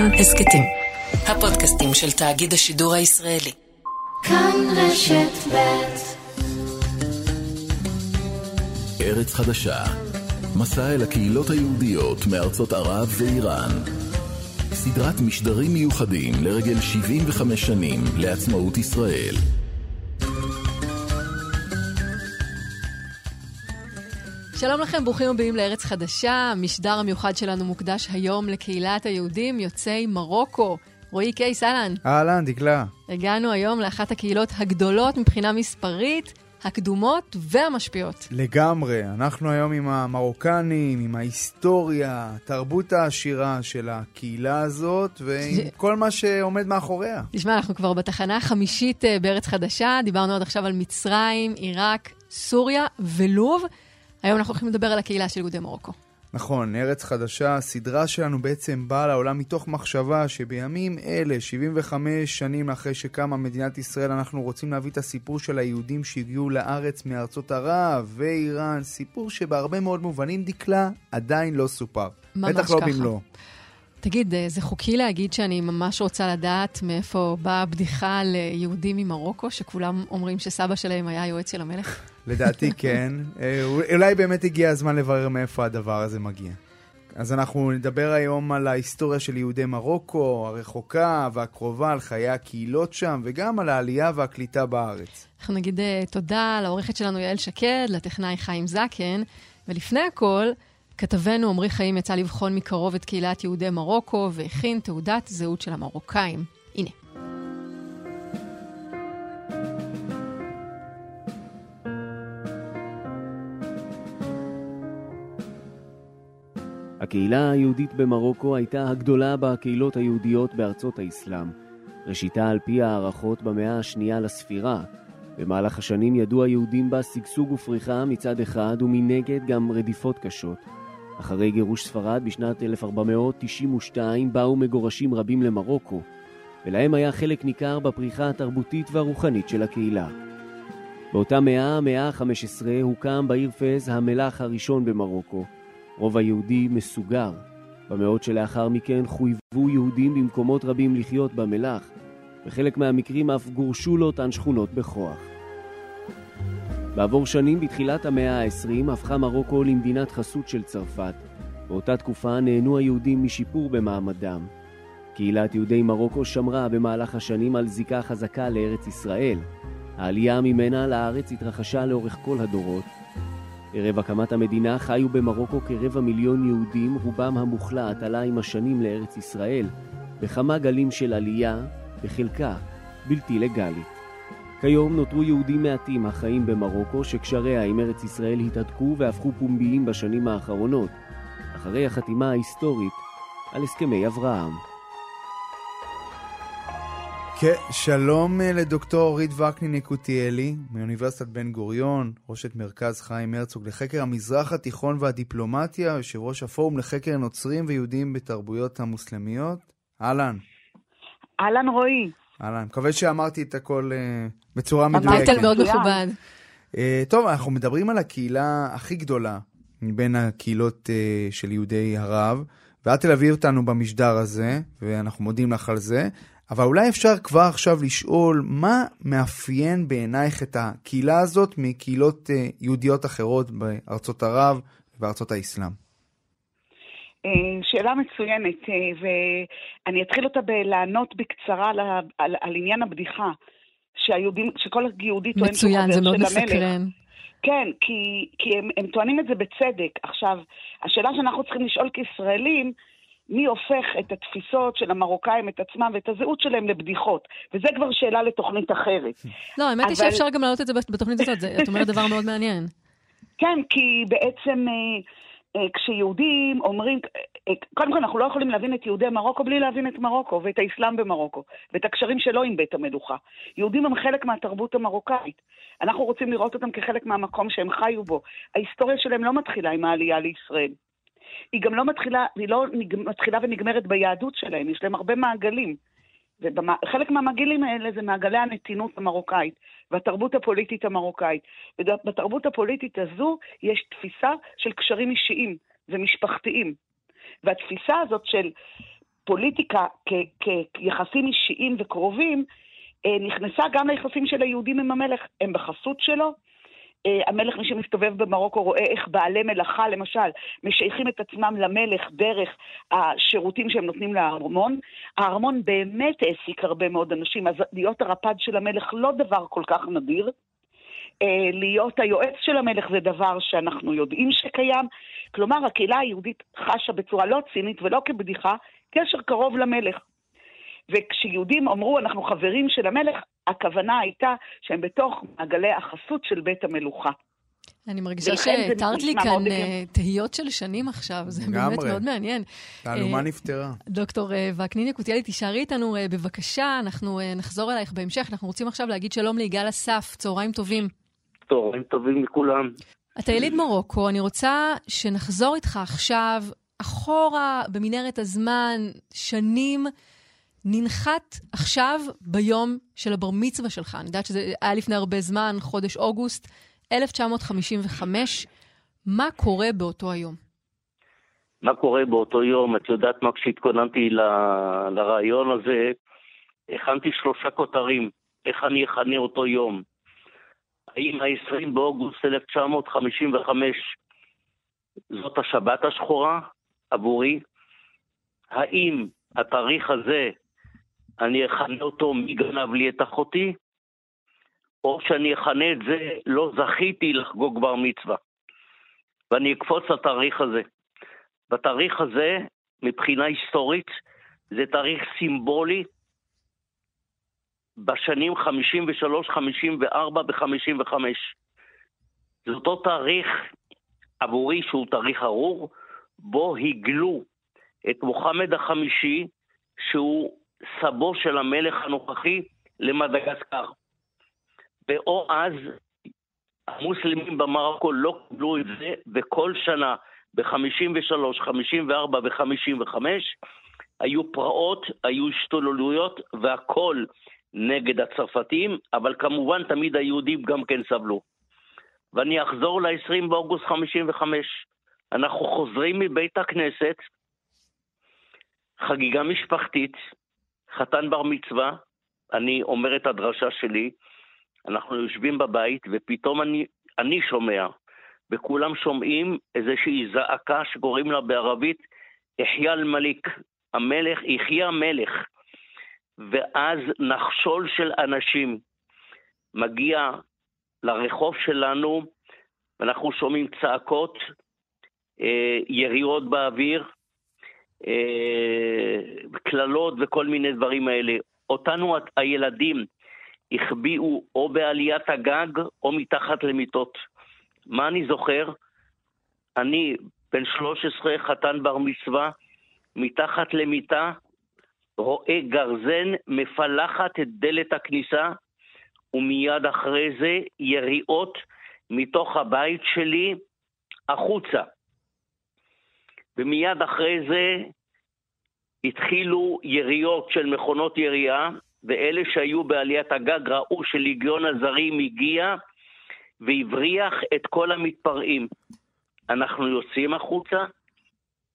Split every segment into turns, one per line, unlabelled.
כאן הסכתים. הפודקאסטים של תאגיד השידור הישראלי.
כאן רשת ב'
ארץ חדשה, מסע אל הקהילות היהודיות מארצות ערב ואיראן. סדרת משדרים מיוחדים לרגל 75 שנים לעצמאות ישראל.
שלום לכם, ברוכים הבאים לארץ חדשה. המשדר המיוחד שלנו מוקדש היום לקהילת היהודים יוצאי מרוקו. רועי קייס, אהלן.
אהלן, דקלה.
הגענו היום לאחת הקהילות הגדולות מבחינה מספרית, הקדומות והמשפיעות.
לגמרי. אנחנו היום עם המרוקנים, עם ההיסטוריה, התרבות העשירה של הקהילה הזאת, ועם
ש-
כל מה שעומד מאחוריה.
תשמע, אנחנו כבר בתחנה החמישית אה, בארץ חדשה, דיברנו עד עכשיו על מצרים, עיראק, סוריה ולוב. היום אנחנו הולכים לדבר על הקהילה של יהודי מרוקו.
נכון, ארץ חדשה, הסדרה שלנו בעצם באה לעולם מתוך מחשבה שבימים אלה, 75 שנים אחרי שקמה מדינת ישראל, אנחנו רוצים להביא את הסיפור של היהודים שהגיעו לארץ מארצות ערב ואיראן, סיפור שבהרבה מאוד מובנים, דקלה, עדיין לא סופר.
ממש
בטח לא
ככה.
במלואו.
תגיד, אה, זה חוקי להגיד שאני ממש רוצה לדעת מאיפה באה הבדיחה על אה, יהודים ממרוקו, שכולם אומרים שסבא שלהם היה היועץ של המלך?
לדעתי כן. אה, אולי באמת הגיע הזמן לברר מאיפה הדבר הזה מגיע. אז אנחנו נדבר היום על ההיסטוריה של יהודי מרוקו, הרחוקה והקרובה, על חיי הקהילות שם, וגם על העלייה והקליטה בארץ.
אנחנו נגיד תודה לעורכת שלנו יעל שקד, לטכנאי חיים זקן, ולפני הכל, כתבנו עמרי חיים יצא לבחון מקרוב את קהילת יהודי מרוקו והכין תעודת זהות של המרוקאים. הנה.
הקהילה היהודית במרוקו הייתה הגדולה בקהילות היהודיות בארצות האסלאם. ראשיתה על פי הערכות במאה השנייה לספירה. במהלך השנים ידעו היהודים בה שגשוג ופריחה מצד אחד ומנגד גם רדיפות קשות. אחרי גירוש ספרד בשנת 1492 באו מגורשים רבים למרוקו, ולהם היה חלק ניכר בפריחה התרבותית והרוחנית של הקהילה. באותה מאה, המאה ה-15, הוקם בעיר פז המלך הראשון במרוקו, רוב היהודי מסוגר. במאות שלאחר מכן חויבו יהודים במקומות רבים לחיות במלח, בחלק מהמקרים אף גורשו לאותן שכונות בכוח. בעבור שנים, בתחילת המאה ה-20, הפכה מרוקו למדינת חסות של צרפת. באותה תקופה נהנו היהודים משיפור במעמדם. קהילת יהודי מרוקו שמרה במהלך השנים על זיקה חזקה לארץ ישראל. העלייה ממנה לארץ התרחשה לאורך כל הדורות, ערב הקמת המדינה חיו במרוקו כרבע מיליון יהודים, רובם המוחלט עלה עם השנים לארץ ישראל, בכמה גלים של עלייה, בחלקה בלתי לגלית. כיום נותרו יהודים מעטים החיים במרוקו, שקשריה עם ארץ ישראל התהדקו והפכו פומביים בשנים האחרונות, אחרי החתימה ההיסטורית על הסכמי אברהם.
כן, שלום אה, לדוקטור אורית וקנין יקותיאלי, מאוניברסיטת בן גוריון, ראשת מרכז חיים הרצוג לחקר המזרח התיכון והדיפלומטיה, יושב ראש הפורום לחקר נוצרים ויהודים בתרבויות המוסלמיות. אהלן,
אהלן רועי.
אהלן. מקווה שאמרתי את הכל אה, בצורה מדויקת.
טייטל מאוד. מכובד.
אה, טוב, אנחנו מדברים על הקהילה הכי גדולה מבין הקהילות אה, של יהודי ערב, ואת תלווי אותנו במשדר הזה, ואנחנו מודים לך על זה, אבל אולי אפשר כבר עכשיו לשאול מה מאפיין בעינייך את הקהילה הזאת מקהילות יהודיות אחרות בארצות ערב ובארצות האסלאם.
אה, שאלה מצוינת, אה, ואני אתחיל אותה בלענות בקצרה על, על, על עניין הבדיחה. שהיהודים, שכל יהודי טוען שהוא
מצוין,
חבר
זה מאוד
של המלך.
מסקרן.
כן, כי, כי הם, הם טוענים את זה בצדק. עכשיו, השאלה שאנחנו צריכים לשאול כישראלים, מי הופך את התפיסות של המרוקאים, את עצמם ואת הזהות שלהם לבדיחות? וזה כבר שאלה לתוכנית אחרת.
לא, האמת היא
אבל-
שאפשר גם להעלות את זה בתוכנית הזאת, זה- את אומרת דבר מאוד מעניין.
כן, כי בעצם אה, כשיהודים אומרים, אה, קודם כל אנחנו לא יכולים להבין את יהודי מרוקו בלי להבין את מרוקו ואת האסלאם במרוקו ואת הקשרים שלו עם בית המלוכה. יהודים הם חלק מהתרבות המרוקאית. אנחנו רוצים לראות אותם כחלק מהמקום שהם חיו בו. ההיסטוריה שלהם לא מתחילה עם העלייה לישראל. היא גם לא מתחילה, היא לא מתחילה ונגמרת ביהדות שלהם, יש להם הרבה מעגלים. וחלק מהמעגלים האלה זה מעגלי הנתינות המרוקאית והתרבות הפוליטית המרוקאית. ובתרבות הפוליטית הזו יש תפיסה של קשרים אישיים ומשפחתיים. והתפיסה הזאת של הפוליטיקה כיחסים אישיים וקרובים, אה, נכנסה גם ליחסים של היהודים עם המלך, הם בחסות שלו. אה, המלך, מי שמסתובב במרוקו, רואה איך בעלי מלאכה, למשל, משייכים את עצמם למלך דרך השירותים שהם נותנים לארמון. הארמון באמת העסיק הרבה מאוד אנשים, אז להיות הרפ"ד של המלך לא דבר כל כך נדיר. אה, להיות היועץ של המלך זה דבר שאנחנו יודעים שקיים. כלומר, הקהילה היהודית חשה בצורה לא צינית ולא כבדיחה קשר קרוב למלך. וכשיהודים אמרו, אנחנו חברים של המלך, הכוונה הייתה שהם בתוך מעגלי החסות של בית המלוכה.
אני מרגישה שהתרת לי כאן uh, תהיות של שנים עכשיו, זה באמת מאוד מעניין.
תעלומה uh, נפתרה.
דוקטור uh, וקנין יקותיאלי, תישארי איתנו בבקשה, אנחנו נחזור אלייך בהמשך. אנחנו רוצים עכשיו להגיד שלום ליגאל אסף, צהריים טובים.
צהריים טובים לכולם.
אתה יליד מרוקו, אני רוצה שנחזור איתך עכשיו אחורה במנהרת הזמן, שנים. ננחת עכשיו ביום של הבר מצווה שלך. אני יודעת שזה היה לפני הרבה זמן, חודש אוגוסט 1955. מה קורה באותו היום?
מה קורה באותו יום? את יודעת מה, כשהתכוננתי ל... לרעיון הזה, הכנתי שלושה כותרים, איך אני אכנה אותו יום. האם ה-20 באוגוסט 1955 זאת השבת השחורה עבורי? האם התאריך הזה אני אכנה אותו מי גנב לי את אחותי, או שאני אכנה את זה לא זכיתי לחגוג בר מצווה. ואני אקפוץ לתאריך הזה. בתאריך הזה, מבחינה היסטורית, זה תאריך סימבולי בשנים 53, 54 ו-55. זה אותו תאריך עבורי שהוא תאריך ארור, בו הגלו את מוחמד החמישי, שהוא סבו של המלך הנוכחי למדגסקר. ואו אז המוסלמים במרוקו לא קיבלו את זה, וכל שנה ב-53, 54 ו-55 היו פרעות, היו השתוללויות והכל נגד הצרפתים, אבל כמובן תמיד היהודים גם כן סבלו. ואני אחזור ל-20 באוגוסט 55. אנחנו חוזרים מבית הכנסת, חגיגה משפחתית, חתן בר מצווה, אני אומר את הדרשה שלי, אנחנו יושבים בבית ופתאום אני, אני שומע, וכולם שומעים איזושהי זעקה שקוראים לה בערבית יחיא אל-מליק, המלך, יחיא המלך. ואז נחשול של אנשים מגיע לרחוב שלנו, ואנחנו שומעים צעקות, אה, יריות באוויר, קללות וכל מיני דברים האלה. אותנו הילדים החביאו או בעליית הגג או מתחת למיטות. מה אני זוכר? אני בן 13, חתן בר מצווה, מתחת למיטה, רואה גרזן מפלחת את דלת הכניסה, ומיד אחרי זה יריעות מתוך הבית שלי החוצה. ומיד אחרי זה התחילו יריות של מכונות ירייה, ואלה שהיו בעליית הגג ראו שליגיון הזרים הגיע והבריח את כל המתפרעים. אנחנו יוצאים החוצה,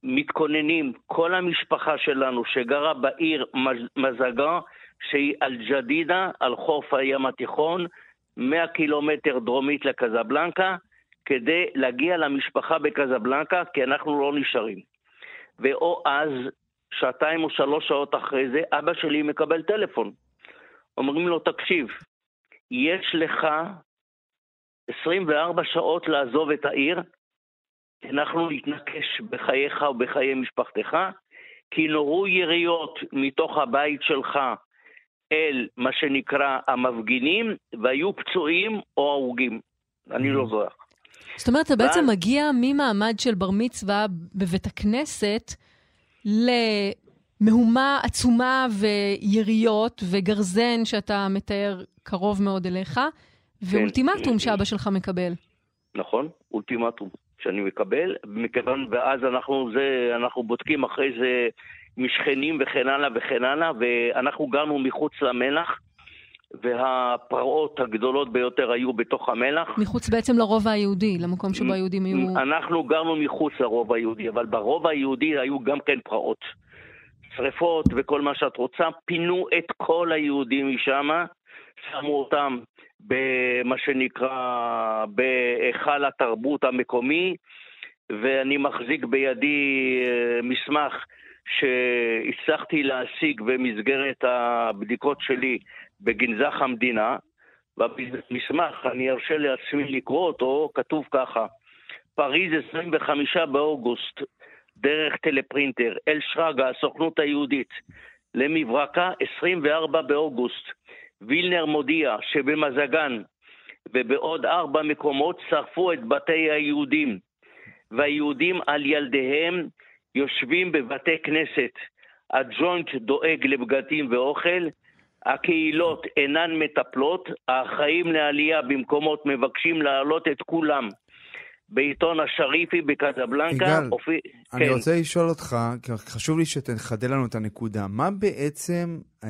מתכוננים, כל המשפחה שלנו שגרה בעיר מזגה, שהיא אל-ג'דידה, על חוף הים התיכון, 100 קילומטר דרומית לקזבלנקה, כדי להגיע למשפחה בקזבלנקה, כי אנחנו לא נשארים. ואו אז, שעתיים או שלוש שעות אחרי זה, אבא שלי מקבל טלפון. אומרים לו, תקשיב, יש לך 24 שעות לעזוב את העיר, אנחנו נתנקש בחייך ובחיי משפחתך, כי נורו יריות מתוך הבית שלך אל מה שנקרא המפגינים, והיו פצועים או הרוגים. אני לא. זוכר.
זאת אומרת, אתה בעצם מגיע ממעמד של בר מצווה בבית הכנסת למהומה עצומה ויריות וגרזן שאתה מתאר קרוב מאוד אליך, כן. ואולטימטום שאבא שלך מקבל.
נכון, אולטימטום שאני מקבל, מכיוון, ואז אנחנו, זה, אנחנו בודקים אחרי זה משכנים וכן הלאה וכן הלאה, ואנחנו גרנו מחוץ למלח. והפרעות הגדולות ביותר היו בתוך המלח.
מחוץ בעצם לרובע היהודי, למקום שבו היהודים היו...
אנחנו גרנו מחוץ לרובע היהודי, אבל ברובע היהודי היו גם כן פרעות. שריפות וכל מה שאת רוצה, פינו את כל היהודים משם, שמו אותם במה שנקרא, בהיכל התרבות המקומי, ואני מחזיק בידי אה, מסמך שהצלחתי להשיג במסגרת הבדיקות שלי בגנזך המדינה. במסמך, אני ארשה לעצמי לקרוא אותו, כתוב ככה: פריז 25 באוגוסט, דרך טלפרינטר, אל שרגא, הסוכנות היהודית, למברקה 24 באוגוסט, וילנר מודיע שבמזגן ובעוד ארבע מקומות שרפו את בתי היהודים, והיהודים על ילדיהם יושבים בבתי כנסת. הג'וינט דואג לבגדים ואוכל, הקהילות אינן מטפלות, האחראים לעלייה במקומות מבקשים להעלות את כולם. בעיתון השריפי בקזבלנקה.
יגאל,
הופיע...
אני
כן.
רוצה לשאול אותך, כי חשוב לי שתחדד לנו את הנקודה. מה בעצם אה,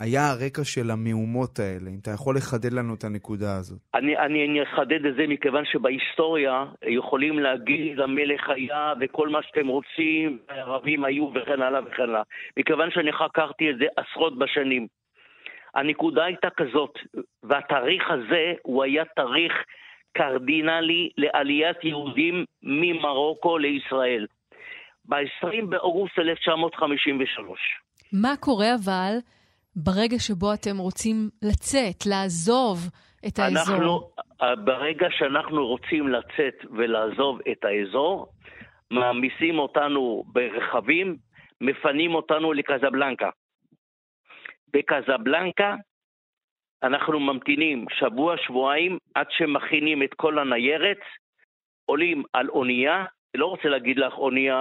היה הרקע של המהומות האלה? אם אתה יכול לחדד לנו את הנקודה הזאת.
אני, אני, אני אחדד את זה מכיוון שבהיסטוריה יכולים להגיד המלך היה וכל מה שאתם רוצים, הערבים היו וכן הלאה וכן הלאה. מכיוון שאני חקרתי את זה עשרות בשנים. הנקודה הייתה כזאת, והתאריך הזה הוא היה תאריך קרדינלי לעליית יהודים ממרוקו לישראל. ב-20 באוגוסט 1953.
מה קורה אבל ברגע שבו אתם רוצים לצאת, לעזוב את האזור?
אנחנו, ברגע שאנחנו רוצים לצאת ולעזוב את האזור, מעמיסים אותנו ברכבים, מפנים אותנו לקזבלנקה. בקזבלנקה אנחנו ממתינים שבוע-שבועיים עד שמכינים את כל הניירת, עולים על אונייה, לא רוצה להגיד לך אונייה,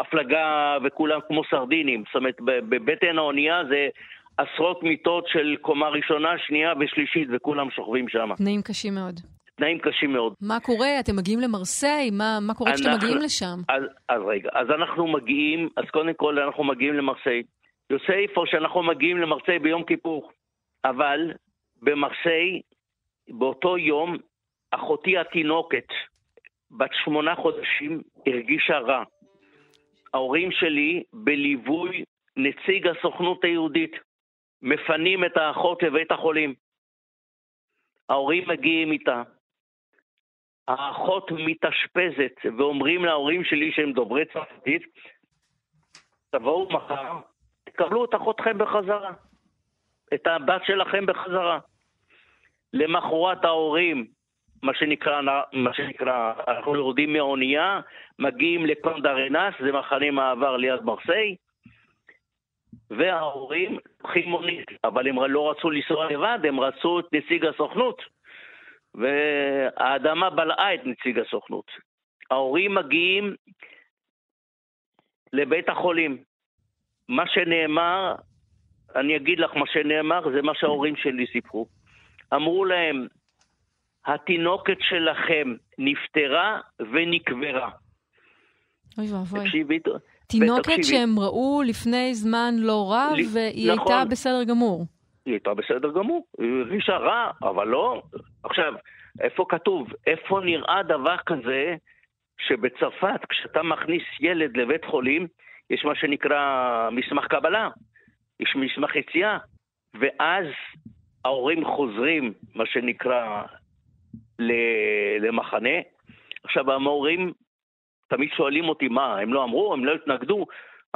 הפלגה וכולם כמו סרדינים, זאת אומרת בבטן האונייה זה עשרות מיטות של קומה ראשונה, שנייה ושלישית וכולם שוכבים שם.
תנאים קשים מאוד.
תנאים קשים מאוד.
מה קורה? אתם מגיעים למרסיי? מה, מה קורה כשאתם
אנחנו-
מגיעים לשם?
אז, אז רגע, אז אנחנו מגיעים, אז קודם כל אנחנו מגיעים למרסיי. איפה שאנחנו מגיעים למרסיי ביום כיפור. אבל במרסיי, באותו יום, אחותי התינוקת, בת שמונה חודשים, הרגישה רע. ההורים שלי, בליווי נציג הסוכנות היהודית, מפנים את האחות לבית החולים. ההורים מגיעים איתה. האחות מתאשפזת, ואומרים להורים שלי שהם דוברי צרפתית, תבואו מחר, תקבלו את אחותכם בחזרה, את הבת שלכם בחזרה. למחרת ההורים, מה שנקרא, מה שנקרא, אנחנו יורדים מהאונייה, מגיעים לקונדרנס, זה מחנה מעבר ליד מרסיי, וההורים לוקחים מונית, אבל הם לא רצו לנסוע לבד, הם רצו את נציג הסוכנות. והאדמה בלעה את נציג הסוכנות. ההורים מגיעים לבית החולים. מה שנאמר, אני אגיד לך מה שנאמר, זה מה שההורים שלי סיפרו. אמרו להם, התינוקת שלכם נפטרה ונקברה.
אוי ואבוי.
תקשיבי,
תינוקת
ותקשיבי.
שהם ראו לפני זמן לא רב,
לי-
והיא
נכון.
הייתה בסדר גמור.
היא הייתה בסדר גמור, היא הרגישה רע, אבל לא. עכשיו, איפה כתוב? איפה נראה דבר כזה שבצרפת, כשאתה מכניס ילד לבית חולים, יש מה שנקרא מסמך קבלה, יש מסמך יציאה, ואז ההורים חוזרים, מה שנקרא, למחנה. עכשיו, ההורים תמיד שואלים אותי, מה, הם לא אמרו, הם לא התנגדו?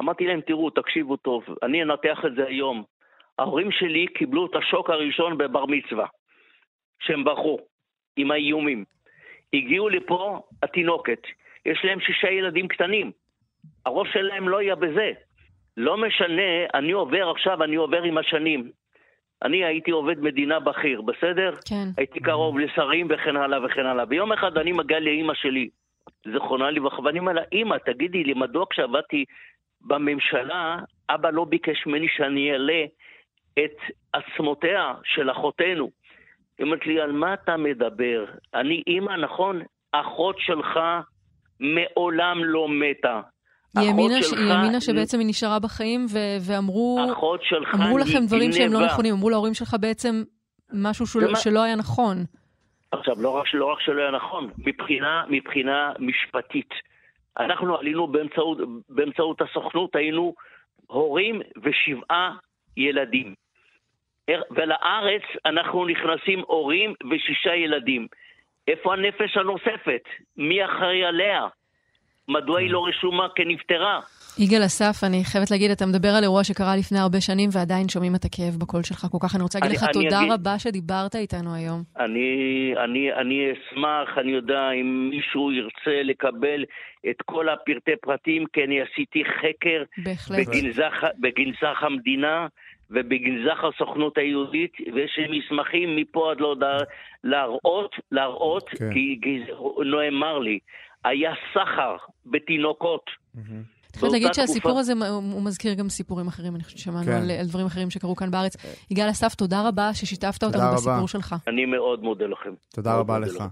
אמרתי להם, תראו, תקשיבו טוב, אני אנתח את זה היום. ההורים שלי קיבלו את השוק הראשון בבר מצווה, שהם ברחו, עם האיומים. הגיעו לפה התינוקת, יש להם שישה ילדים קטנים. הראש שלהם לא היה בזה. לא משנה, אני עובר עכשיו, אני עובר עם השנים. אני הייתי עובד מדינה בכיר, בסדר?
כן.
הייתי קרוב לשרים וכן הלאה וכן הלאה. ויום אחד אני מגיע לאימא שלי, זיכרונה לברכה, ואני אומר לה, אימא, תגידי לי, מדוע כשעבדתי בממשלה, אבא לא ביקש ממני שאני אעלה את עצמותיה של אחותינו. היא אומרת לי, על מה אתה מדבר? אני אימא, נכון? אחות שלך מעולם לא מתה.
היא האמינה ש-
שלך-
היא שבעצם היא נשארה בחיים, ו- ואמרו אמרו לכם דברים שהם לא. נכונים, אמרו להורים שלך בעצם משהו
זה מה-
שלא היה נכון.
עכשיו, לא רק, לא רק שלא היה נכון, מבחינה, מבחינה משפטית. אנחנו עלינו באמצעות, באמצעות הסוכנות, היינו הורים ושבעה ילדים. ולארץ אנחנו נכנסים הורים ושישה ילדים. איפה הנפש הנוספת? מי אחראי עליה? מדוע היא לא רשומה כנפטרה?
יגאל אסף, אני חייבת להגיד, אתה מדבר על אירוע שקרה לפני הרבה שנים ועדיין שומעים את הכאב בקול שלך כל כך. אני רוצה להגיד לך תודה אגיד, רבה שדיברת איתנו היום.
אני, אני, אני אשמח, אני יודע, אם מישהו ירצה לקבל את כל הפרטי פרטים, כי אני עשיתי חקר בגנזך, בגנזך המדינה. ובגנזך הסוכנות היהודית, ויש לי מסמכים מפה עד לא להראות, להראות, כן. כי נאמר לי, היה סחר בתינוקות.
אני חייבת להגיד שהסיפור הזה, הוא מזכיר גם סיפורים אחרים, אני חושבת ששמענו כן. על, על דברים אחרים שקרו כאן בארץ. יגאל אסף, תודה רבה ששיתפת אותנו בסיפור שלך.
אני מאוד מודה לכם.
תודה רבה לך.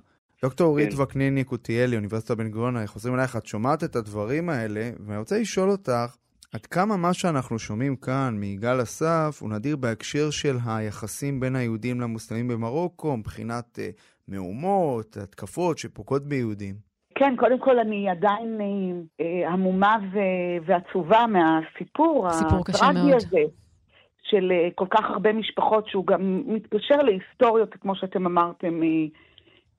דוקטור אורית כן. וקניני קוטיאלי, אוניברסיטת בן גוריון, חוזרים אלייך, את שומעת את הדברים האלה, ואני רוצה לשאול אותך, עד כמה מה שאנחנו שומעים כאן מיגאל אסף הוא נדיר בהקשר של היחסים בין היהודים למוסלמים במרוקו, מבחינת uh, מהומות, התקפות שפוגעות ביהודים?
כן, קודם כל אני עדיין אה, המומה ו- ועצובה מהסיפור הטרגי הזה. של אה, כל כך הרבה משפחות, שהוא גם מתקשר להיסטוריות, כמו שאתם אמרתם, אה,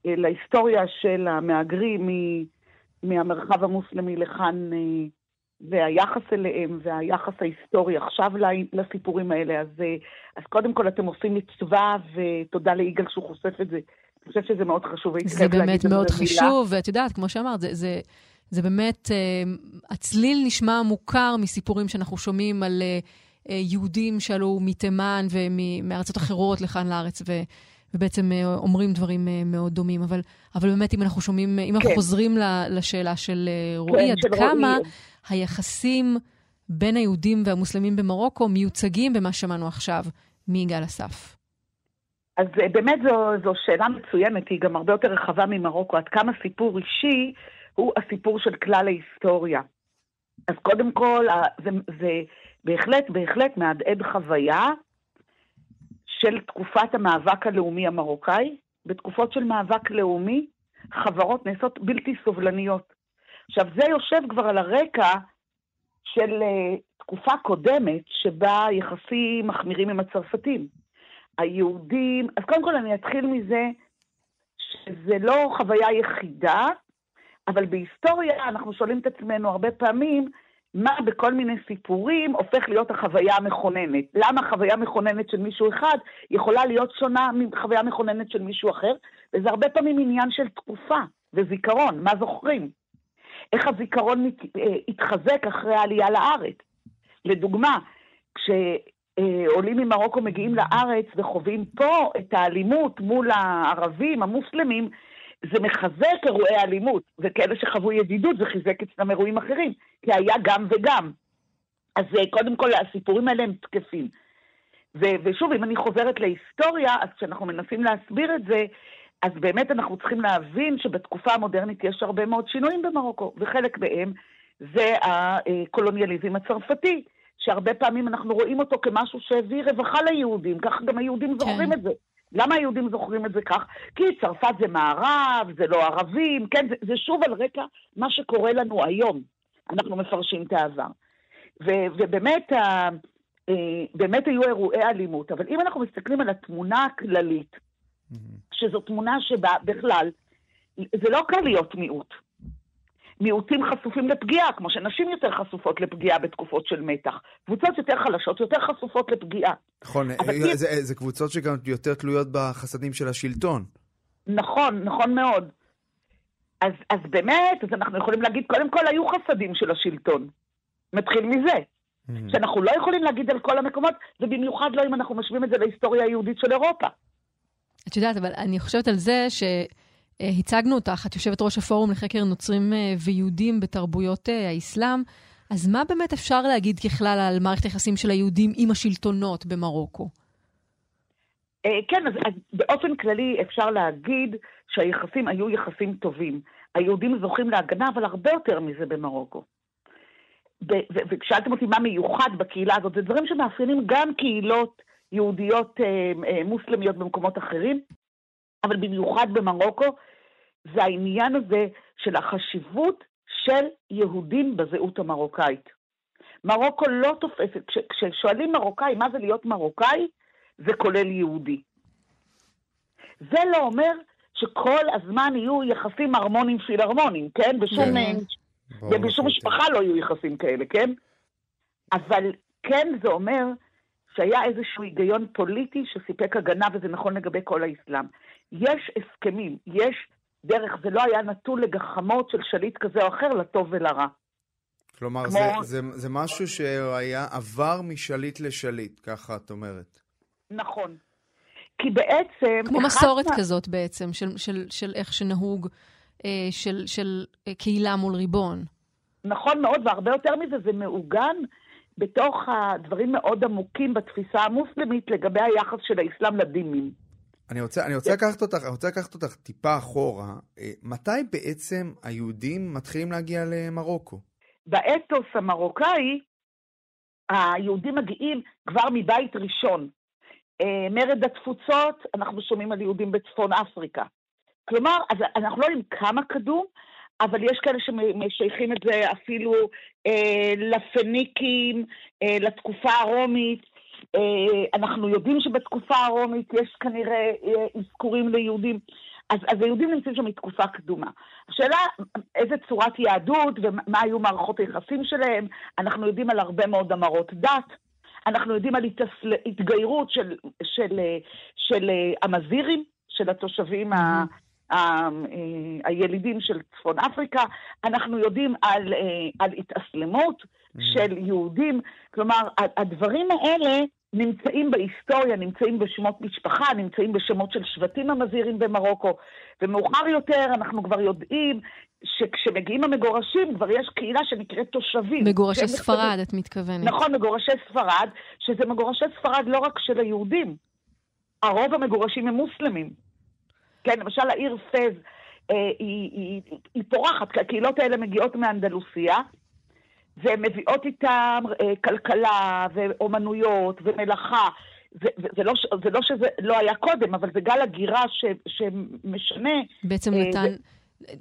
אה, להיסטוריה של המהגרים מהמרחב המוסלמי לכאן, אה, והיחס אליהם, והיחס ההיסטורי עכשיו לסיפורים האלה. אז, אה, אז קודם כל אתם עושים מצווה, ותודה ליגאל שהוא חושף את זה אני חושבת שזה מאוד חשוב.
זה באמת מאוד חשוב, ואת יודעת, כמו שאמרת, זה, זה, זה באמת, אה, הצליל נשמע מוכר מסיפורים שאנחנו שומעים על אה, אה, יהודים שעלו מתימן ומארצות אחרות לכאן לארץ, ו, ובעצם אומרים דברים מאוד דומים. אבל, אבל באמת, אם אנחנו שומעים, אם כן. אנחנו חוזרים לשאלה של רועי, כן, עד של כמה רועי. היחסים בין היהודים והמוסלמים במרוקו מיוצגים במה ששמענו עכשיו מיגאל אסף?
אז אה, באמת זו, זו שאלה מצוינת, היא גם הרבה יותר רחבה ממרוקו, עד כמה סיפור אישי הוא הסיפור של כלל ההיסטוריה. אז קודם כל, זה, זה בהחלט, בהחלט מהדהד חוויה של תקופת המאבק הלאומי המרוקאי. בתקופות של מאבק לאומי, חברות נעשות בלתי סובלניות. עכשיו, זה יושב כבר על הרקע של uh, תקופה קודמת שבה יחסים מחמירים עם הצרפתים. היהודים, אז קודם כל אני אתחיל מזה שזה לא חוויה יחידה, אבל בהיסטוריה אנחנו שואלים את עצמנו הרבה פעמים, מה בכל מיני סיפורים הופך להיות החוויה המכוננת. למה חוויה מכוננת של מישהו אחד יכולה להיות שונה מחוויה מכוננת של מישהו אחר, וזה הרבה פעמים עניין של תקופה וזיכרון, מה זוכרים. איך הזיכרון אה, התחזק אחרי העלייה לארץ. לדוגמה, כש... אה, עולים ממרוקו מגיעים לארץ וחווים פה את האלימות מול הערבים, המוסלמים, זה מחזק אירועי אלימות, וכאלה שחוו ידידות זה חיזק אצלם אירועים אחרים, כי היה גם וגם. אז אה, קודם כל הסיפורים האלה הם תקפים. ו- ושוב, אם אני חוזרת להיסטוריה, אז כשאנחנו מנסים להסביר את זה, אז באמת אנחנו צריכים להבין שבתקופה המודרנית יש הרבה מאוד שינויים במרוקו, וחלק מהם זה הקולוניאליזם הצרפתי. שהרבה פעמים אנחנו רואים אותו כמשהו שהביא רווחה ליהודים, ככה גם היהודים כן. זוכרים את זה. למה היהודים זוכרים את זה כך? כי צרפת זה מערב, זה לא ערבים, כן, זה, זה שוב על רקע מה שקורה לנו היום. אנחנו מפרשים את העבר. ו, ובאמת, ה, אה, באמת היו אירועי אלימות, אבל אם אנחנו מסתכלים על התמונה הכללית, שזו תמונה שבה בכלל, זה לא קל להיות מיעוט. מיעוטים חשופים לפגיעה, כמו שנשים יותר חשופות לפגיעה בתקופות של מתח. קבוצות יותר חלשות יותר חשופות לפגיעה.
נכון, זה, זה, זה קבוצות שגם יותר תלויות בחסדים של השלטון.
נכון, נכון מאוד. אז, אז באמת, אז אנחנו יכולים להגיד, קודם כל היו חסדים של השלטון. נתחיל מזה. Mm-hmm. שאנחנו לא יכולים להגיד על כל המקומות, ובמיוחד לא אם אנחנו משווים את זה להיסטוריה היהודית של אירופה.
את יודעת, אבל אני חושבת על זה ש... אה, הצגנו אותך, את יושבת ראש הפורום לחקר נוצרים אה, ויהודים בתרבויות אה, האסלאם. אז מה באמת אפשר להגיד ככלל על מערכת היחסים של היהודים עם השלטונות במרוקו?
כן, אז, אז באופן כללי אפשר להגיד שהיחסים היו יחסים טובים. היהודים זוכים להגנה, אבל הרבה יותר מזה במרוקו. וכשאלתם אותי מה מיוחד בקהילה הזאת, זה דברים שמאפיינים גם קהילות יהודיות מוסלמיות במקומות אחרים, אבל במיוחד במרוקו, זה העניין הזה של החשיבות של יהודים בזהות המרוקאית. מרוקו לא תופסת, כש, כששואלים מרוקאי מה זה להיות מרוקאי, זה כולל יהודי. זה לא אומר שכל הזמן יהיו יחסים הרמוניים פילהרמוניים, כן? בשום,
כן. ברור
ובשום. משפחה לא יהיו יחסים כאלה, כן? אבל כן זה אומר שהיה איזשהו היגיון פוליטי שסיפק הגנה, וזה נכון לגבי כל האסלאם. יש הסכמים, יש דרך, זה לא היה נתון לגחמות של שליט כזה או אחר, לטוב ולרע.
כלומר,
כמו-
זה, זה, זה משהו שהיה עבר משליט לשליט, ככה את אומרת.
נכון. כי בעצם...
כמו מסורת
מה-
כזאת בעצם, של, של, של איך שנהוג, אה, של, של אה, קהילה מול ריבון.
נכון מאוד, והרבה יותר מזה, זה מעוגן בתוך הדברים מאוד עמוקים בתפיסה המוסלמית לגבי היחס של האסלאם לדימים.
אני רוצה, אני רוצה לקחת אותך, אני רוצה לקחת אותך טיפה אחורה. אה, מתי בעצם היהודים מתחילים להגיע למרוקו?
באתוס המרוקאי, היהודים מגיעים כבר מבית ראשון. אה, מרד התפוצות, אנחנו שומעים על יהודים בצפון אפריקה. כלומר, אז אנחנו לא יודעים כמה קדום, אבל יש כאלה שמשייכים את זה אפילו אה, לפניקים, אה, לתקופה הרומית. אה, אנחנו יודעים שבתקופה הרומית יש כנראה אה, אזכורים ליהודים. אז, אז היהודים נמצאים שם מתקופה קדומה. השאלה, איזה צורת יהדות ומה היו מערכות היחסים שלהם, אנחנו יודעים על הרבה מאוד המרות דת, אנחנו יודעים על. התגיירות של, של, של המזירים, של התושבים ה... ה... ה... הילידים של צפון אפריקה, אנחנו יודעים על, על התאסלמות של יהודים, כלומר, הדברים האלה נמצאים בהיסטוריה, נמצאים בשמות משפחה, נמצאים בשמות של שבטים המזהירים במרוקו, ומאוחר יותר אנחנו כבר יודעים שכשמגיעים המגורשים כבר יש קהילה שנקראת תושבים.
מגורשי ספרד, את מתכוונת.
נכון, מגורשי ספרד, שזה מגורשי ספרד לא רק של היהודים, הרוב המגורשים הם מוסלמים. כן, למשל העיר פז אה, היא, היא, היא פורחת, כי הקהילות האלה מגיעות מאנדלוסיה, והן מביאות איתן אה, כלכלה ואומנויות ומלאכה. זה, זה, לא, זה לא שזה לא היה קודם, אבל זה גל הגירה ש, שמשנה.
בעצם נתן, ו...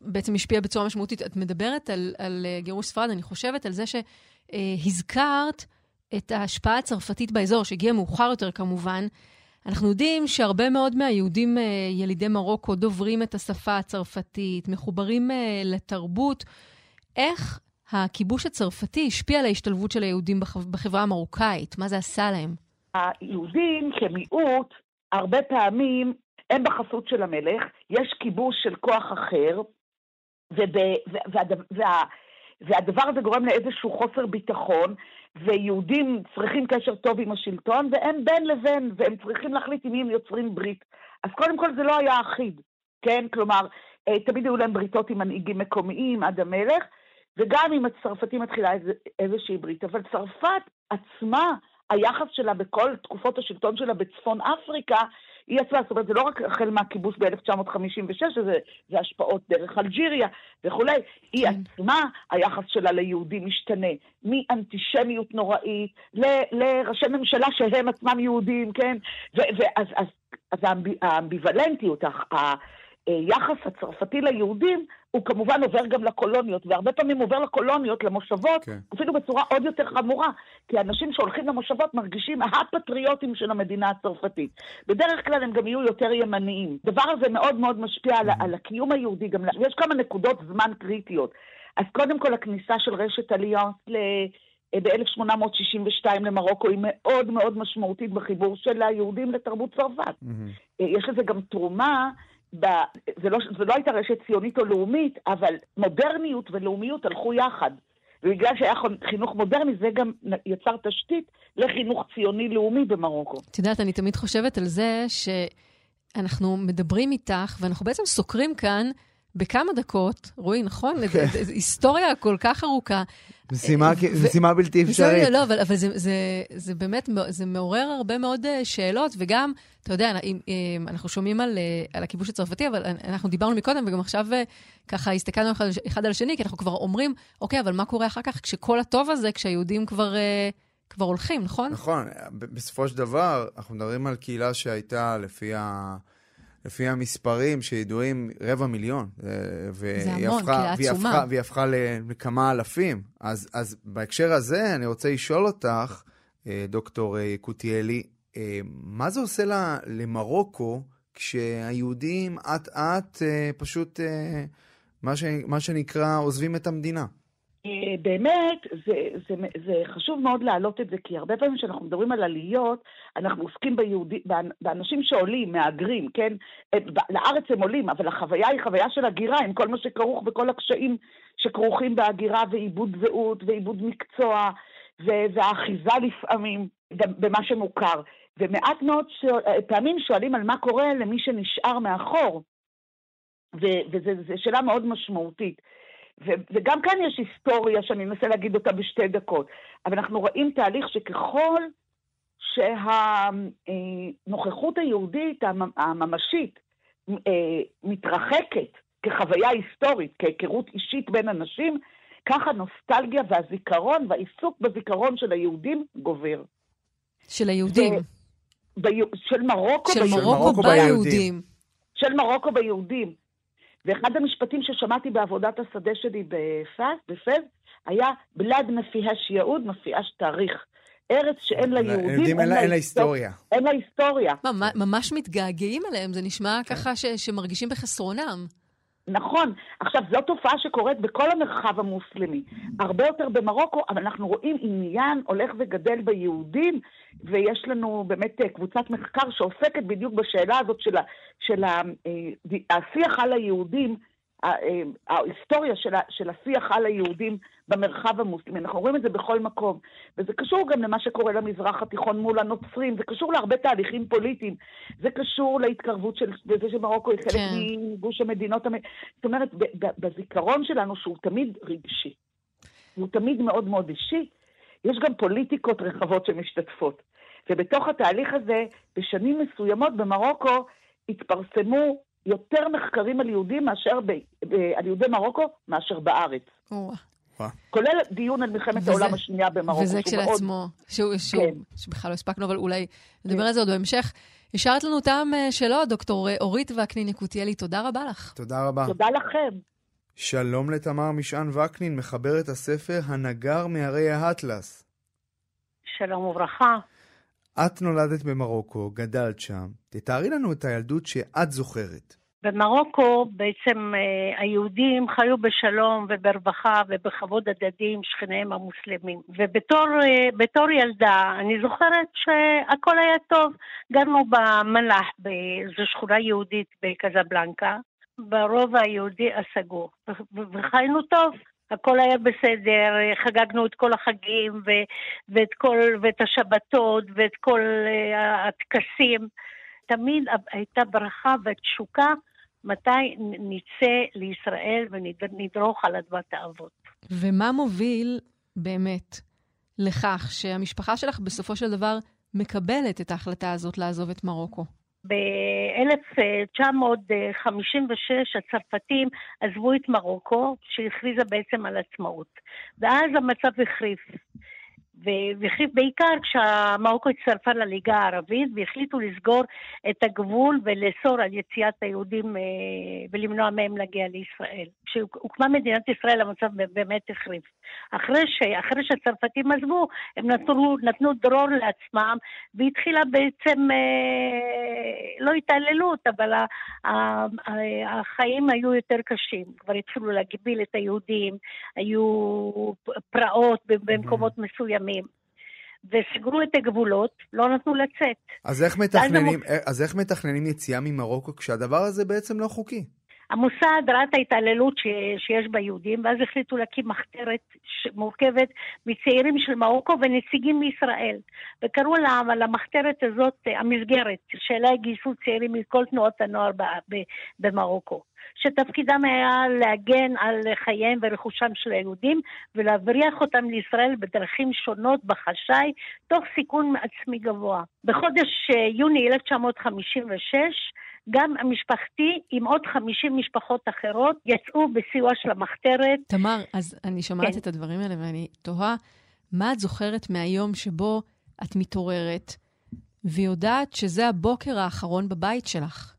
בעצם השפיע בצורה משמעותית. את מדברת על, על גירוש ספרד, אני חושבת על זה שהזכרת את ההשפעה הצרפתית באזור, שהגיעה מאוחר יותר כמובן. אנחנו יודעים שהרבה מאוד מהיהודים ילידי מרוקו דוברים את השפה הצרפתית, מחוברים לתרבות. איך הכיבוש הצרפתי השפיע על ההשתלבות של היהודים בחברה המרוקאית? מה זה עשה להם?
היהודים כמיעוט, הרבה פעמים הם בחסות של המלך, יש כיבוש של כוח אחר, וב, והדבר, וה, והדבר הזה גורם לאיזשהו חוסר ביטחון, ויהודים צריכים קשר טוב עם השלטון, והם בין לבין, והם צריכים להחליט עם מי הם יוצרים ברית. אז קודם כל זה לא היה אחיד, כן? כלומר, תמיד היו להם בריתות עם מנהיגים מקומיים עד המלך, וגם אם הצרפתים מתחילה איז, איזושהי ברית. אבל צרפת עצמה, היחס שלה בכל תקופות השלטון שלה בצפון אפריקה, היא עצמה, זאת אומרת, זה לא רק החל מהכיבוס ב-1956, זה, זה השפעות דרך אלג'יריה וכולי, היא עצמה, היחס שלה ליהודים משתנה, מאנטישמיות נוראית ל, לראשי ממשלה שהם עצמם יהודים, כן? ואז אז, אז האמביוולנטיות, היחס הצרפתי ליהודים, הוא כמובן עובר גם לקולוניות, והרבה פעמים עובר לקולוניות, למושבות, okay. אפילו בצורה עוד יותר חמורה, כי אנשים שהולכים למושבות מרגישים הפטריוטים של המדינה הצרפתית. בדרך כלל הם גם יהיו יותר ימניים. הדבר הזה מאוד מאוד משפיע על, על הקיום היהודי, גם יש כמה נקודות זמן קריטיות. אז קודם כל הכניסה של רשת אליאנס ל... ב-1862 למרוקו היא מאוד מאוד משמעותית בחיבור של היהודים לתרבות צרפת. Mm-hmm. יש לזה גם תרומה ב... זה, לא, זה לא הייתה רשת ציונית או לאומית, אבל מודרניות ולאומיות הלכו יחד. ובגלל שהיה חינוך מודרני, זה גם יצר תשתית לחינוך ציוני-לאומי במרוקו.
את יודעת, אני תמיד חושבת על זה שאנחנו מדברים איתך, ואנחנו בעצם סוקרים כאן בכמה דקות, רועי, נכון? היסטוריה כל כך ארוכה.
משימה בלתי אפשרית.
לא, אבל זה באמת, זה מעורר הרבה מאוד שאלות, וגם, אתה יודע, אנחנו שומעים על הכיבוש הצרפתי, אבל אנחנו דיברנו מקודם, וגם עכשיו ככה הסתכלנו אחד על השני, כי אנחנו כבר אומרים, אוקיי, אבל מה קורה אחר כך כשכל הטוב הזה, כשהיהודים כבר... כבר הולכים, נכון?
נכון. בסופו של דבר, אנחנו מדברים על קהילה שהייתה לפי ה... לפי המספרים שידועים, רבע מיליון. אה,
זה המון, קהילה עצומה.
והיא הפכה לכמה אלפים. אז, אז בהקשר הזה, אני רוצה לשאול אותך, אה, דוקטור יקותיאלי, מה זה עושה למרוקו כשהיהודים אט-אט פשוט, מה, ש, מה שנקרא, עוזבים את המדינה?
אה, באמת, זה, זה, זה חשוב מאוד להעלות את זה, כי הרבה פעמים כשאנחנו מדברים על עליות, אנחנו עוסקים ביהודי, באנשים שעולים, מהגרים, כן? לארץ הם עולים, אבל החוויה היא חוויה של הגירה, עם כל מה שכרוך וכל הקשיים שכרוכים בהגירה ועיבוד זהות ועיבוד מקצוע, והאחיזה לפעמים במה שמוכר. ומעט מאוד אה, פעמים שואלים על מה קורה למי שנשאר מאחור, וזו שאלה מאוד משמעותית. וגם כאן יש היסטוריה שאני אנסה להגיד אותה בשתי דקות. אבל אנחנו רואים תהליך שככל שהנוכחות היהודית הממשית אה, מתרחקת כחוויה היסטורית, כהיכרות אישית בין אנשים, כך הנוסטלגיה והזיכרון והעיסוק בזיכרון של היהודים גובר.
של היהודים.
ב... של מרוקו,
של מרוקו ביהודים.
של מרוקו ביהודים. ואחד המשפטים ששמעתי בעבודת השדה שלי בפז, בפז היה בלד מפיהש יהוד, מפיהש תאריך. ארץ שאין לה יהודים,
אין לה היסטוריה.
אין לה היסטוריה.
ממש מתגעגעים אליהם, זה נשמע כן. ככה שמרגישים בחסרונם.
נכון. עכשיו, זו תופעה שקורית בכל המרחב המוסלמי. הרבה יותר במרוקו, אבל אנחנו רואים עניין הולך וגדל ביהודים, ויש לנו באמת אה, קבוצת מחקר שעוסקת בדיוק בשאלה הזאת של, של אה, השיח על היהודים, אה, ההיסטוריה של, של השיח על היהודים במרחב המוסלמי. אנחנו רואים את זה בכל מקום. וזה קשור גם למה שקורה למזרח התיכון מול הנוצרים, זה קשור להרבה תהליכים פוליטיים. זה קשור להתקרבות של, זה שמרוקו היא חלק כן. מגוש המדינות. זאת אומרת, בזיכרון שלנו, שהוא תמיד רגשי, הוא תמיד מאוד מאוד אישי, יש גם פוליטיקות רחבות שמשתתפות. ובתוך התהליך הזה, בשנים מסוימות במרוקו התפרסמו יותר מחקרים על יהודים מאשר, ב, ב, על יהודי מרוקו מאשר בארץ. כולל דיון על מלחמת וזה, העולם השנייה במרוקו.
וזה כשלעצמו, מאוד... שהוא, שהוא, כן. שבכלל לא הספקנו, אבל אולי נדבר כן. על זה עוד בהמשך. השארת לנו טעם אה, שלו, דוקטור אה, אורית וקנין יקותיאלי, תודה רבה לך.
תודה רבה.
תודה לכם.
שלום לתמר משען וקנין, מחברת הספר הנגר מהרי האטלס.
שלום וברכה.
את נולדת במרוקו, גדלת שם. תתארי לנו את הילדות שאת זוכרת.
במרוקו בעצם אה, היהודים חיו בשלום וברווחה ובכבוד הדדי עם שכניהם המוסלמים. ובתור אה, ילדה אני זוכרת שהכל היה טוב. גרנו במלאח, זו שכונה יהודית בקזבלנקה, ברובע היהודי הסגור, וחיינו טוב. הכל היה בסדר, חגגנו את כל החגים ו- ואת, כל, ואת השבתות ואת כל uh, הטקסים. תמיד הייתה ברכה ותשוקה מתי נצא לישראל ונדרוך על אדמת האבות.
ומה מוביל באמת לכך שהמשפחה שלך בסופו של דבר מקבלת את ההחלטה הזאת לעזוב את מרוקו?
ב-1956 הצרפתים עזבו את מרוקו, שהכריזה בעצם על עצמאות. ואז המצב החריף. והחליט בעיקר כשמרוקו הצטרפה לליגה הערבית והחליטו לסגור את הגבול ולאסור על יציאת היהודים אה, ולמנוע מהם להגיע לישראל. כשהוקמה מדינת ישראל המצב באמת החריף. אחרי, ש, אחרי שהצרפתים עזבו, הם נתנו, נתנו דרור לעצמם והתחילה בעצם, אה, לא התעללות, אבל החיים היו יותר קשים. כבר התחילו להגביל את היהודים, היו פרעות במקומות מסוימים. שנים, וסגרו את הגבולות, לא נתנו לצאת.
אז איך מתכננים, המוס... אז איך מתכננים יציאה ממרוקו כשהדבר הזה בעצם לא חוקי?
המוסד ראה את ההתעללות ש... שיש ביהודים, ואז החליטו להקים מחתרת מורכבת מצעירים של מרוקו ונציגים מישראל. וקראו לה, למחתרת הזאת המסגרת, שאליה גייסו צעירים מכל תנועות הנוער במרוקו. שתפקידם היה להגן על חייהם ורכושם של היהודים ולהבריח אותם לישראל בדרכים שונות בחשאי, תוך סיכון עצמי גבוה. בחודש אה, יוני 1956 גם המשפחתי עם עוד 50 משפחות אחרות יצאו בסיוע של המחתרת.
תמר, אז אני שומעת כן. את הדברים האלה ואני תוהה, מה את זוכרת מהיום שבו את מתעוררת ויודעת שזה הבוקר האחרון בבית שלך?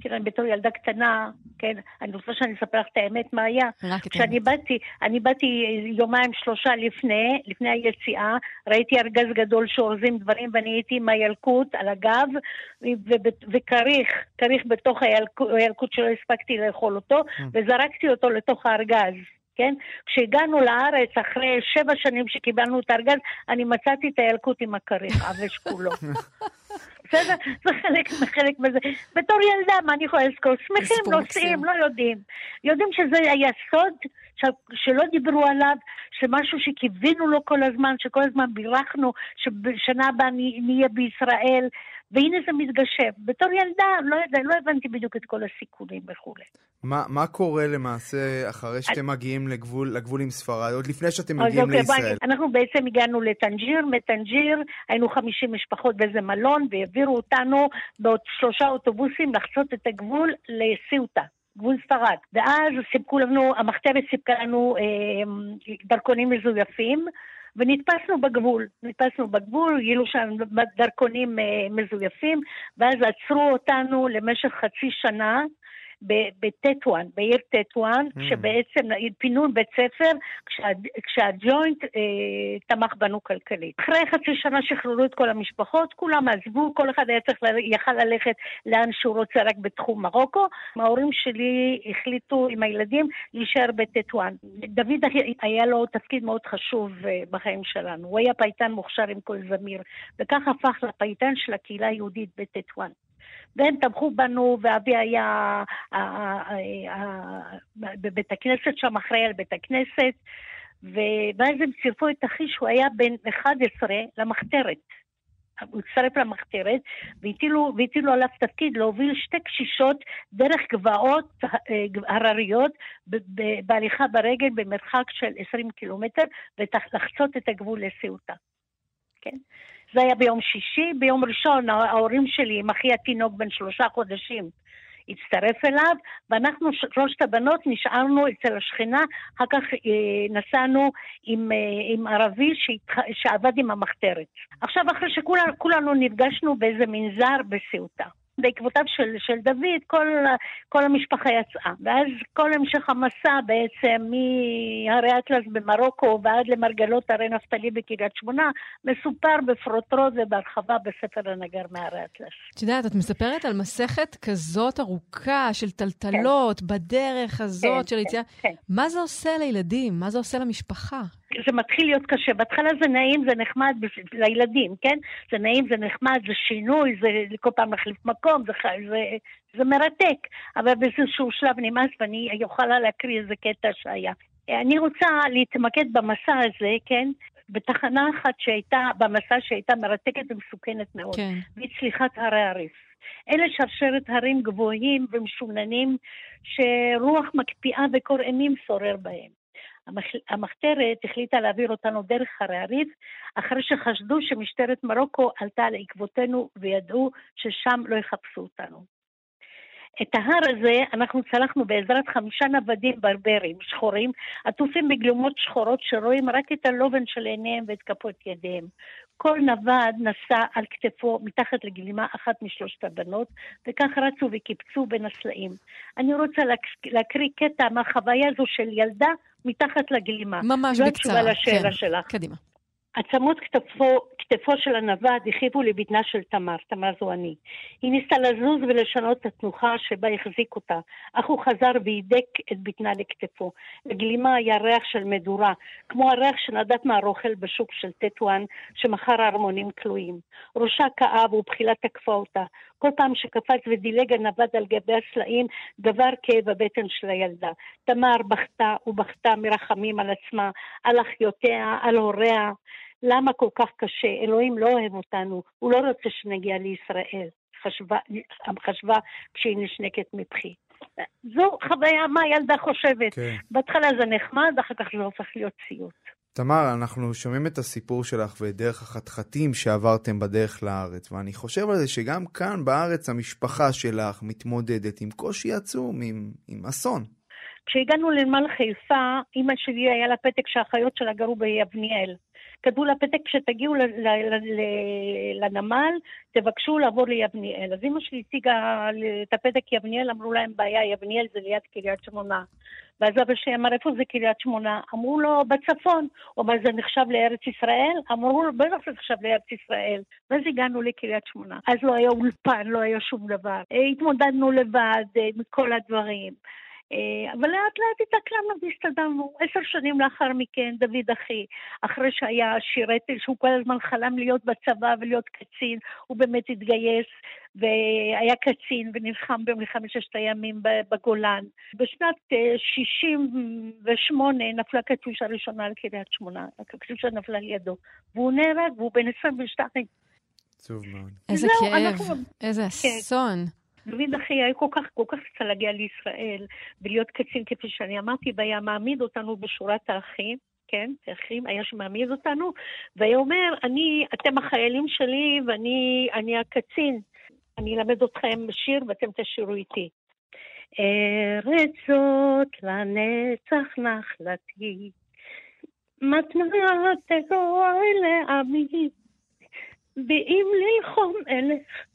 תראה, בתור ילדה קטנה, כן, אני רוצה שאני אספר לך את האמת מה היה.
רק את
כשאני
האמת.
באתי, אני באתי יומיים שלושה לפני, לפני היציאה, ראיתי ארגז גדול שאורזים דברים ואני הייתי עם הילקוט על הגב וכריך, כריך בתוך הילקוט, הילקוט שלא הספקתי לאכול אותו, וזרקתי אותו לתוך הארגז. כן? כשהגענו לארץ, אחרי שבע שנים שקיבלנו את הארגז, אני מצאתי את הילקוט עם הכריך, עבש כולו. בסדר? זה חלק מחלק מזה. בתור ילדה, מה אני יכולה לזכור? שמחים, נוסעים. לא יודעים. יודעים שזה היה סוד שלא דיברו עליו, שמשהו שקיווינו לו כל הזמן, שכל הזמן בירכנו, שבשנה הבאה נהיה בישראל, והנה זה מתגשם. בתור ילדה, לא, יודע, לא הבנתי בדיוק את כל הסיכונים וכולי.
מה, מה קורה למעשה אחרי שאתם מגיעים לגבול, לגבול עם ספרד, עוד לפני שאתם מגיעים
אוקיי,
לישראל?
אנחנו בעצם הגענו לטנג'יר, מטנג'יר היינו 50 משפחות באיזה מלון, והעבירו אותנו בעוד שלושה אוטובוסים לחצות את הגבול לסיוטה. גבול ספרד. ואז סיפקו לנו, המחתרת סיפקה לנו אה, דרכונים מזויפים, ונתפסנו בגבול. נתפסנו בגבול, גילו שם דרכונים אה, מזויפים, ואז עצרו אותנו למשך חצי שנה. בטטואן, בעיר טטואן,
Mm.
שבעצם פינו בית ספר כשה, כשהג'וינט אה, תמך בנו כלכלית. אחרי חצי שנה שחררו את כל המשפחות, כולם עזבו, כל אחד היה צריך, יכל ללכת לאן שהוא רוצה רק בתחום מרוקו. ההורים שלי החליטו עם הילדים להישאר בטטואן. דוד היה לו תפקיד מאוד חשוב אה, בחיים שלנו. הוא היה פייטן מוכשר עם כל זמיר, וכך הפך לפייטן של הקהילה היהודית בטטואן. והם תמכו בנו, ואבי היה בבית הכנסת שם, אחראי על בית הכנסת, ואז הם צירפו את אחי שהוא היה בן 11 למחתרת. הוא הצטרף למחתרת, והטילו, עליו תפקיד להוביל שתי קשישות דרך גבעות אה, הרריות בהליכה ברגל במרחק של 20 קילומטר, ולחצות את הגבול לסיוטה. כן? זה היה ביום שישי, ביום ראשון ההורים שלי עם אחי התינוק בן שלושה חודשים הצטרף אליו, ואנחנו שלושת הבנות נשארנו אצל השכנה, אחר כך אה, נסענו עם, אה, עם ערבי שהתח... שעבד עם המחתרת. עכשיו, אחרי שכולנו נפגשנו באיזה מנזר בסיוטה. בעקבותיו של, של דוד, כל, כל המשפחה יצאה. ואז כל המשך המסע בעצם מהרי אטלס במרוקו ועד למרגלות הרי נפתלי בקריית שמונה, מסופר בפרוטרוט ובהרחבה בספר הנגר מהרי אטלס.
את יודעת, את מספרת על מסכת כזאת ארוכה של טלטלות כן. בדרך הזאת
כן,
של יציאה.
כן, כן.
מה זה עושה לילדים? מה זה עושה למשפחה?
זה מתחיל להיות קשה. בהתחלה זה נעים, זה נחמד לילדים, כן? זה נעים, זה נחמד, זה שינוי, זה כל פעם להחליף מקום, זה, זה, זה מרתק. אבל באיזשהו שלב נמאס, ואני יכולה להקריא איזה קטע שהיה. אני רוצה להתמקד במסע הזה, כן? בתחנה אחת שהייתה, במסע שהייתה מרתקת ומסוכנת מאוד.
כן.
והיא צליחת הרי הריף. אלה שרשרת הרים גבוהים ומשוננים, שרוח מקפיאה וקור אימים שורר בהם. המחתרת החליטה להעביר אותנו דרך הרי הריף, אחרי שחשדו שמשטרת מרוקו עלתה על עקבותינו וידעו ששם לא יחפשו אותנו. את ההר הזה אנחנו צלחנו בעזרת חמישה נוודים ברברים שחורים, עטופים בגלומות שחורות שרואים רק את הלובן של עיניהם ואת כפות ידיהם. כל נווד נסע על כתפו מתחת לגלימה אחת משלושת הבנות, וכך רצו וקיפצו בין הסלעים. אני רוצה להקריא קטע מהחוויה הזו של ילדה מתחת לגלימה.
ממש
זו
בקצרה.
התשובה לשאלה
כן.
שלך.
קדימה.
עצמות כתפו, כתפו של הנווד הכאיבו לבטנה של תמר, תמר זו אני. היא ניסתה לזוז ולשנות את התנוחה שבה החזיק אותה, אך הוא חזר והידק את בטנה לכתפו. לגלימה היה ריח של מדורה, כמו הריח שנדט מהרוכל בשוק של טטואן, שמכר ארמונים כלואים. ראשה כאב ובחילה תקפה אותה. כל פעם שקפץ ודילג הנווד על גבי הסלעים, גבר כאב הבטן של הילדה. תמר בכתה ובכתה מרחמים על עצמה, על אחיותיה, על הוריה. למה כל כך קשה? אלוהים לא אוהב אותנו, הוא לא רוצה שנגיע לישראל, חשבה, חשבה כשהיא נשנקת מבכי. זו חוויה מה הילדה חושבת.
כן.
בהתחלה זה נחמד, אחר כך זה הופך להיות סיוט.
תמר, אנחנו שומעים את הסיפור שלך ואת דרך החתחתים שעברתם בדרך לארץ, ואני חושב על זה שגם כאן בארץ המשפחה שלך מתמודדת עם קושי עצום, עם, עם אסון.
כשהגענו לנמל חיפה, אימא שלי היה לה פתק שהאחיות שלה גרו ביבניאל. כתבו לפתק, כשתגיעו ל- ל- ל- לנמל, תבקשו לעבור ליבניאל. אז אמא שלי הציגה את הפתק יבניאל, אמרו להם, בעיה, יבניאל זה ליד קריית שמונה. ואז אבא שלי אמר, איפה זה קריית שמונה? אמרו לו, בצפון. הוא אמר, זה נחשב לארץ ישראל? אמרו לו, בטח זה נחשב לארץ ישראל. ואז הגענו לקריית שמונה. אז לא היה אולפן, לא היה שום דבר. אה, התמודדנו לבד אה, עם כל הדברים. אה, אבל לאט לאט התאקלמנו והסתדרנו. עשר שנים לאחר מכן, דוד אחי, אחרי שהיה שירת, שהוא כל הזמן חלם להיות בצבא ולהיות קצין, הוא באמת התגייס והיה קצין ונלחם במלחמת ששת הימים ב- בגולן. בשנת אה, 68 נפלה קטיושה ראשונה על קריית שמונה, הקטיושה נפלה לידו, והוא נהרג והוא בן 22.
עצוב מאוד.
איזה
זהו,
כאב,
אנחנו-
איזה אסון.
דוד אחי היה כל כך, כל כך רצה להגיע לישראל ולהיות קצין, כפי שאני אמרתי, והיה מעמיד אותנו בשורת האחים, כן, האחים, היה שמעמיד אותנו, והיה אומר, אני, אתם החיילים שלי ואני אני הקצין, אני אלמד אתכם שיר ואתם תשירו איתי. ארץ זאת לנצח נחלתי, מתנת אלוהי לעמי, ואם ללחום אלך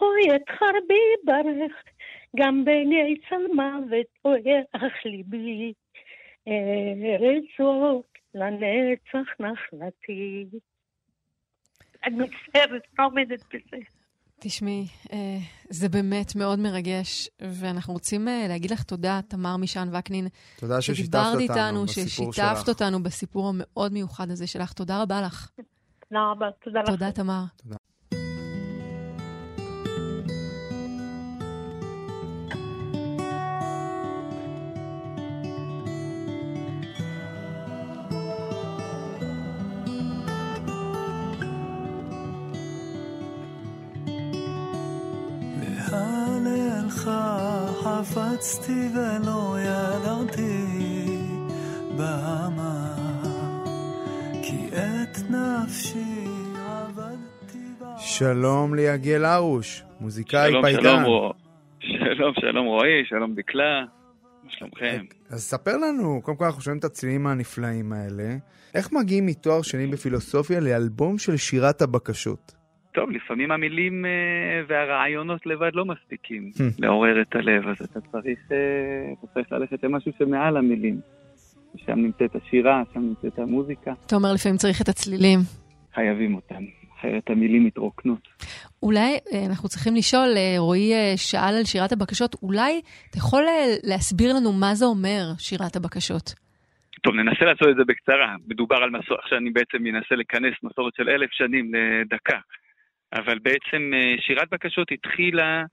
אוי, את חרבי ברך, גם בעיני צל מוות אויח ליבי. ארץ זאת לנצח נחלתי. אני מצטערת, לא עומדת בזה.
תשמעי, אה, זה באמת מאוד מרגש, ואנחנו רוצים אה, להגיד לך תודה, תמר משען וקנין,
תודה ששיתפת
שדיברת
אותנו
איתנו,
בסיפור
ששיתפת
שלך.
אותנו בסיפור המאוד מיוחד הזה שלך. תודה רבה לך.
תודה רבה, תודה לך.
תודה, תמר.
לאן אלך חפצתי ולא ידעתי בעמה כי את נפשי עבדתי בה
שלום ליגל הרוש, מוזיקאי
שלום,
פייטן.
שלום, שלום, שלום רועי, שלום דקלה, שלומכם?
אז ספר לנו, קודם כל אנחנו שומעים את הצלילים הנפלאים האלה. איך מגיעים מתואר שני בפילוסופיה לאלבום של שירת הבקשות?
טוב, לפעמים המילים אה, והרעיונות לבד לא מספיקים
Hmm.
לעורר את הלב, אז אתה צריך, אה, אתה צריך ללכת למשהו שמעל המילים. שם נמצאת השירה, שם נמצאת המוזיקה,
אתה אומר לפעמים צריך את הצלילים.
חייבים אותם, אחרת המילים מתרוקנות.
אולי אה, אנחנו צריכים לשאול, רועי שאל על שירת הבקשות, אולי אתה יכול להסביר לנו מה זה אומר שירת הבקשות?
טוב, ננסה לעשות את זה בקצרה. מדובר על מסורת, עכשיו אני בעצם מנסה לכנס מסורת של אלף שנים לדקה. אבל בעצם אה, שירת בקשות התחילה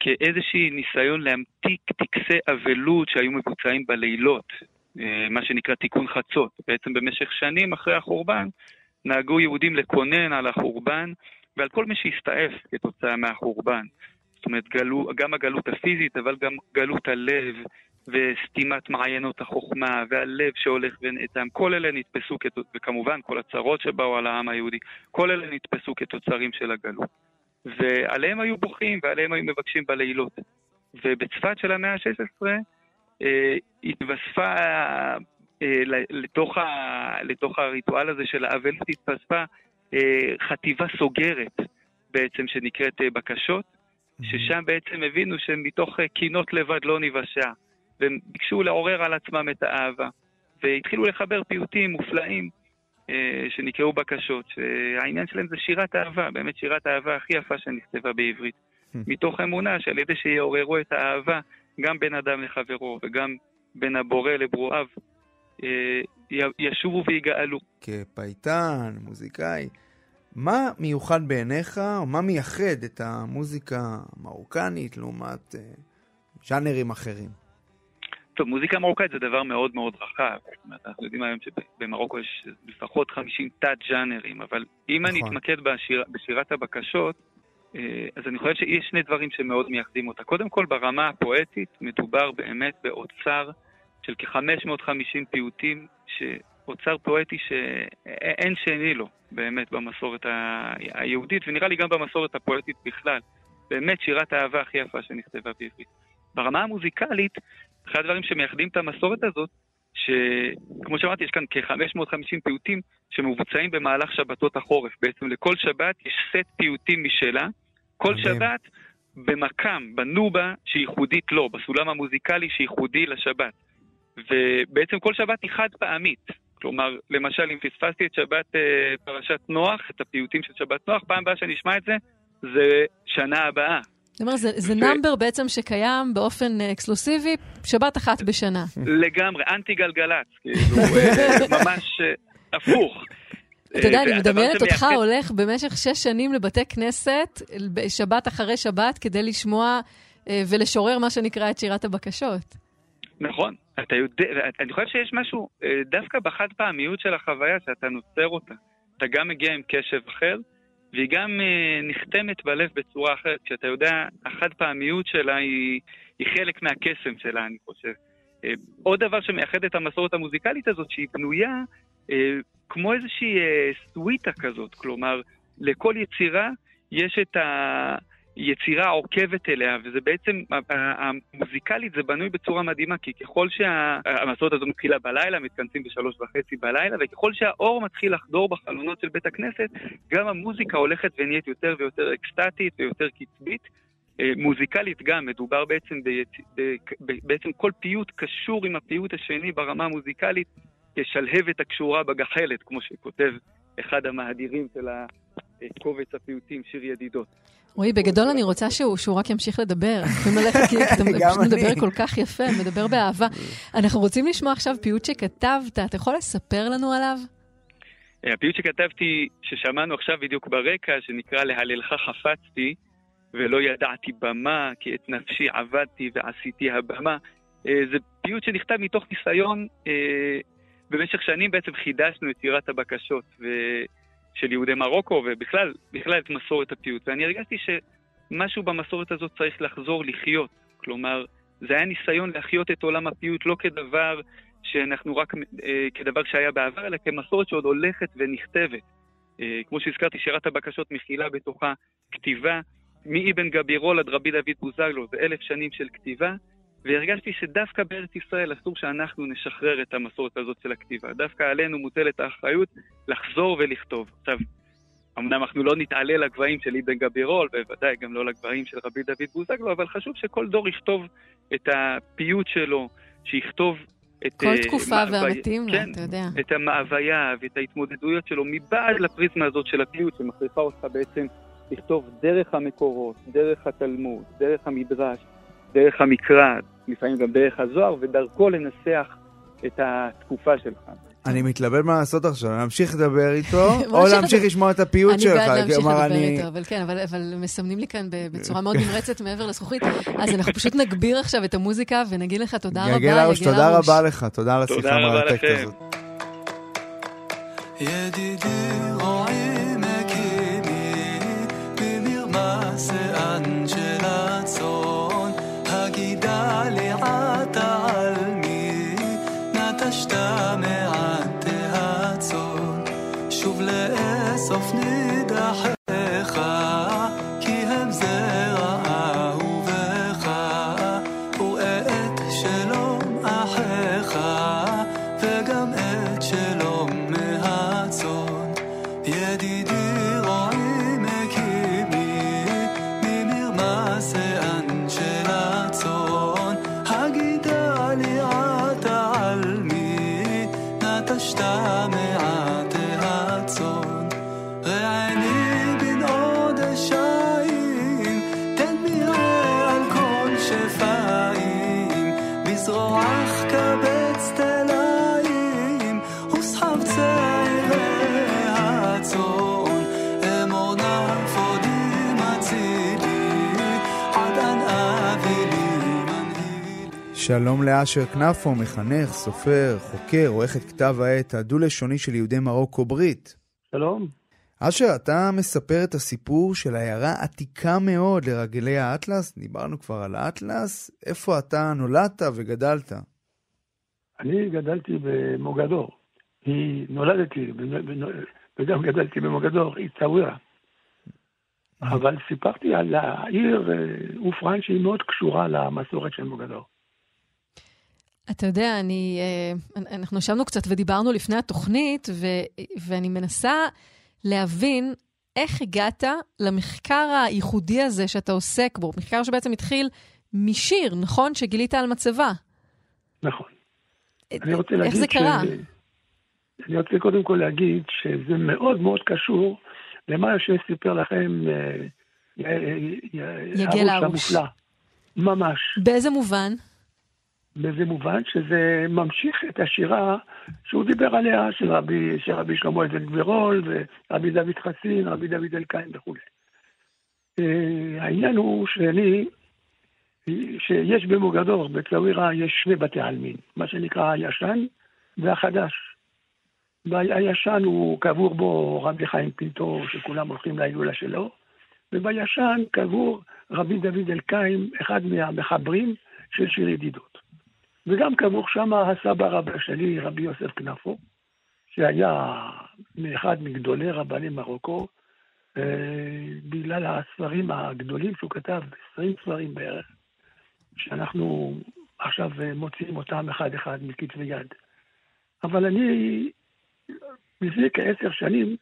כאיזשהי ניסיון להמתיק טקסי אבלות שהיו מבוצעים בלילות, אה, מה שנקרא תיקון חצות. בעצם במשך שנים אחרי החורבן נהגו יהודים לקונן על החורבן ועל כל מי שהסתעף כתוצאה מהחורבן. זאת אומרת, גלו, גם הגלות הפיזית, אבל גם גלות הלב וסתימת מעיינות החוכמה והלב שהולך ונאטם. כל אלה נתפסו, כת... וכמובן כל הצרות שבאו על העם היהודי, כל אלה נתפסו כתוצרים של הגלות. ועליהם היו בוכים ועליהם היו מבקשים בלילות. ובצפת של המאה ה-16 אה, התווספה, אה, לתוך, ה, לתוך הריטואל הזה של האבלות התווספה אה, חטיבה סוגרת בעצם שנקראת אה, בקשות, ששם בעצם הבינו שמתוך אה, קינות לבד לא ניוושע, והם ביקשו לעורר על עצמם את האהבה, והתחילו לחבר פיוטים מופלאים אה, שנקראו בקשות, שהעניין שלהם זה שירת אהבה, באמת שירת האהבה הכי יפה שנכתבה בעברית, מתוך אמונה שעל ידי שיעוררו את האהבה גם בין אדם לחברו וגם בין הבורא לברואיו, אה, ישובו ויגאלו.
כפייטן, מוזיקאי, מה מיוחד בעיניך, או מה מייחד את המוזיקה המרוקנית לעומת אה, ז'אנרים אחרים?
טוב, מוזיקה מרוקאית זה דבר מאוד מאוד רחב. זאת אומרת, אנחנו יודעים היום שבמרוקו יש לפחות 50 תת-ג'אנרים, אבל אם אני
נכון.
אתמקד בשיר, בשירת הבקשות, אה, אז אני חושב שיש שני דברים שמאוד מייחדים אותה. קודם כל, ברמה הפואטית מדובר באמת באוצר של כ-550 פיוטים, שאוצר פואטי שאין שני לו, באמת, במסורת ה- היהודית, ונראה לי גם במסורת הפואטית בכלל. באמת שירת האהבה הכי יפה שנכתבה בעברית. ברמה המוזיקלית, אחד הדברים שמייחדים את המסורת הזאת, שכמו שאמרתי, יש כאן כ-550 פיוטים שמבוצעים במהלך שבתות החורף. בעצם לכל שבת יש סט פיוטים משלה. כל
מדהים.
שבת במקם, בנובה שייחודית לו, בסולם המוזיקלי שייחודי לשבת. ובעצם כל שבת היא חד פעמית. כלומר, למשל, אם פספסתי את שבת אה, פרשת נוח, את הפיוטים של שבת נוח, פעם הבאה שאני אשמע את זה, זה שנה הבאה.
זאת אומרת, זה, נאמבר בעצם שקיים באופן אה, אקסקלוסיבי, שבת אחת בשנה.
לגמרי, אנטי גלגלצ, כאילו, אה, ממש אה, הפוך.
אתה יודע, אני מדמיינת אותך הולך במשך שש שנים לבתי כנסת, שבת אחרי שבת, כדי לשמוע ולשורר מה שנקרא את שירת הבקשות.
נכון, אתה יודע, אני חושב שיש משהו, דווקא בחד פעמיות של החוויה, שאתה נוצר אותה. אתה גם מגיע עם קשב אחר, והיא גם אה, נחתמת בלב בצורה אחרת, כשאתה יודע, החד פעמיות שלה היא, היא חלק מהקסם שלה, אני חושב. אה, עוד דבר שמייחד את המסורת המוזיקלית הזאת, שהיא בנויה אה, כמו איזושהי סוויטה כזאת, כלומר, לכל יצירה יש את ה... יצירה עוקבת אליה, וזה בעצם, ה- ה- המוזיקלית זה בנוי בצורה מדהימה, כי ככל שהמסורת הזו מתחילה בלילה, מתכנסים בשלוש וחצי בלילה, וככל שהאור מתחיל לחדור בחלונות של בית הכנסת, גם המוזיקה הולכת ונהיית יותר ויותר אקסטטית ויותר קצבית. אה, מוזיקלית גם, מדובר בעצם. ב... ב... בעצם כל פיוט קשור עם הפיוט השני ברמה המוזיקלית, כשלהבת הקשורה בגחלת, כמו שכותב אחד המאדירים של הקובץ הפיוטים, שיר ידידות.
רועי, בגדול אני רוצה שהוא, שהוא רק ימשיך לדבר. יכולים ללכת, כי אתה פשוט מדבר. כל כך יפה, מדבר באהבה. אנחנו רוצים לשמוע עכשיו פיוט שכתבת, אתה יכול לספר לנו עליו?
אה, הפיוט שכתבתי, ששמענו עכשיו בדיוק ברקע, שנקרא להללך חפצתי, ולא ידעתי במה, כי את נפשי עבדתי ועשיתי הבמה. אה, זה פיוט שנכתב מתוך ניסיון, אה, במשך שנים בעצם חידשנו את שירת הבקשות ו... של יהודי מרוקו, ובכלל, בכלל את מסורת הפיוט. ואני הרגשתי שמשהו במסורת הזאת צריך לחזור לחיות. כלומר, זה היה ניסיון להחיות את עולם הפיוט לא כדבר שאנחנו רק, אה, כדבר שהיה בעבר, אלא כמסורת שעוד הולכת ונכתבת. אה, כמו שהזכרתי, שירת הבקשות מכילה בתוכה כתיבה מאבן גבירול עד רבי דוד בוזגלו, זה אלף שנים של כתיבה, והרגשתי שדווקא בארץ ישראל אסור שאנחנו נשחרר את המסורת הזאת של הכתיבה. דווקא עלינו מוטלת האחריות לחזור ולכתוב. עכשיו, אמנם אנחנו לא נתעלה לגבהים של אבן גבירול, בוודאי גם לא לגבהים של רבי דוד בוזגלו, אבל חשוב שכל דור יכתוב את הפיוט שלו, שיכתוב את...
כל
אה,
תקופה
מאווy-
והמתאים לה,
כן,
אתה יודע.
את המאוויה ואת ההתמודדויות שלו מבעד לפריזמה הזאת של הפיוט, שמכריחה אותך בעצם לכתוב דרך המקורות, דרך התלמוד, דרך המדרש, דרך המקרא, לפעמים גם דרך הזוהר, ודרכו לנסח את התקופה שלך.
אני מתלבט מה לעשות עכשיו, להמשיך לדבר איתו, או להמשיך. לשמוע את הפיוט
אני
שלך.
בעד להמשיך לדבר
אני-
איתו, אבל כן, אבל, אבל מסמנים לי כאן ב- בצורה מאוד נמרצת מעבר לזכוכית. אז אנחנו פשוט נגביר עכשיו את המוזיקה ונגיד לך תודה רבה,
יגל הרוש, תודה. רבה לך, תודה על השיחה
תודה רבה
המרתקת. הזאת.
ידידי רועי מקימי במרמס صف ندى שלום
לאשר כנפו, מחנך, סופר, חוקר, עורך את כתב העת הדו-לשוני של יהודי מרוקו ברית.
שלום.
אשר, אתה מספר את הסיפור של עיירה עתיקה מאוד לרגלי האטלס, דיברנו כבר על האטלס, איפה אתה נולדת וגדלת?
אני גדלתי במוגדור. היא נולדתי, וגם גדלתי במוגדור, היא צאווירה. אבל סיפרתי על העיר אה, עופרן שהיא מאוד קשורה למסורת של מוגדור.
אתה יודע, אני, אה, אנחנו ישבנו קצת ודיברנו לפני התוכנית, ו, ואני מנסה להבין איך הגעת למחקר הייחודי הזה שאתה עוסק בו, מחקר שבעצם התחיל משיר, נכון? שגילית על מצבה.
נכון.
אה,
אני רוצה
איך
להגיד
זה קרה?
ש... אני רוצה קודם כל להגיד שזה מאוד מאוד קשור למה שסיפר לכם אה,
יגל הרוש.
ממש.
באיזה מובן?
באיזה מובן? שזה ממשיך את השירה שהוא דיבר עליה, של רבי, של רבי שלמה אבן גבירול, ורבי דוד חסין, רבי דוד אלקיים וכולי. אה, העניין הוא שאני, שיש במוגדור, בצווירה, יש שני בתי עלמין, מה שנקרא הישן והחדש. והישן הוא קבור בו רבי חיים פינטו, שכולם הולכים להילולה שלו, ובישן קבור רבי דוד אלקיים, אחד מהמחברים של שיר ידידות. וגם קבור שם הסבא רבא שלי, רבי יוסף כנפו, שהיה מאחד מגדולי רבני מרוקו, אה, בגלל הספרים הגדולים שהוא כתב, 20 ספרים בערך, שאנחנו עכשיו אה, מוציאים אותם אחד-אחד מכתבי יד. אבל אני, לפני כעשר שנים,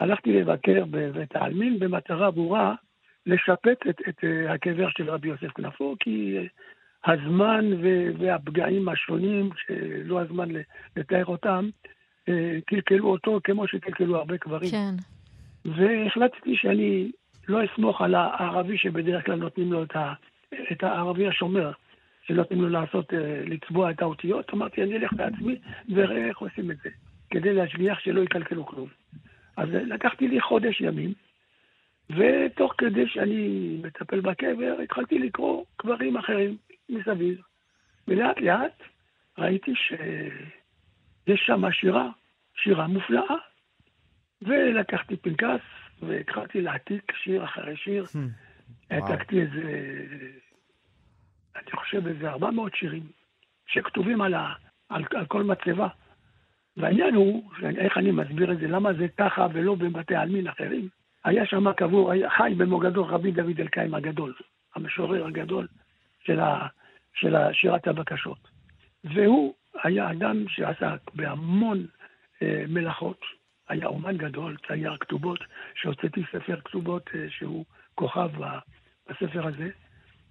הלכתי לבקר בבית העלמין במטרה ברורה לשפט את, את אה, הקבר של רבי יוסף כנפו, כי הזמן והפגעים השונים, שלא הזמן לתאר אותם, קלקלו אותו כמו שקלקלו הרבה קברים.
כן.
והחלטתי שאני לא אסמוך על הערבי שבדרך כלל נותנים לו את, ה, את הערבי השומר, שנותנים לו לעשות, לצבוע את האותיות. אמרתי, אני אלך בעצמי ואראה איך עושים את זה, כדי להשגיח שלא יקלקלו כלום. אז לקחתי לי חודש ימים, ותוך כדי שאני מטפל בקבר, התחלתי לקרוא קברים אחרים מסביב. ולאט לאט ראיתי שיש שם שירה, שירה מופלאה. ולקחתי פנקס והתחלתי להעתיק שיר אחרי שיר. העתקתי איזה, אני חושב איזה 400 שירים שכתובים על, ה, על, על כל מצבה. והעניין הוא, איך אני מסביר את זה, למה זה ככה ולא בבתי עלמין אחרים. היה שם קבור, חי במוגדור רבי דוד אלקיים הגדול, המשורר הגדול של, ה, של שירת הבקשות. והוא היה אדם שעסק בהמון אה, מלאכות, היה אומן גדול, צייר כתובות, שהוצאתי ספר כתובות אה, שהוא כוכב בספר הזה,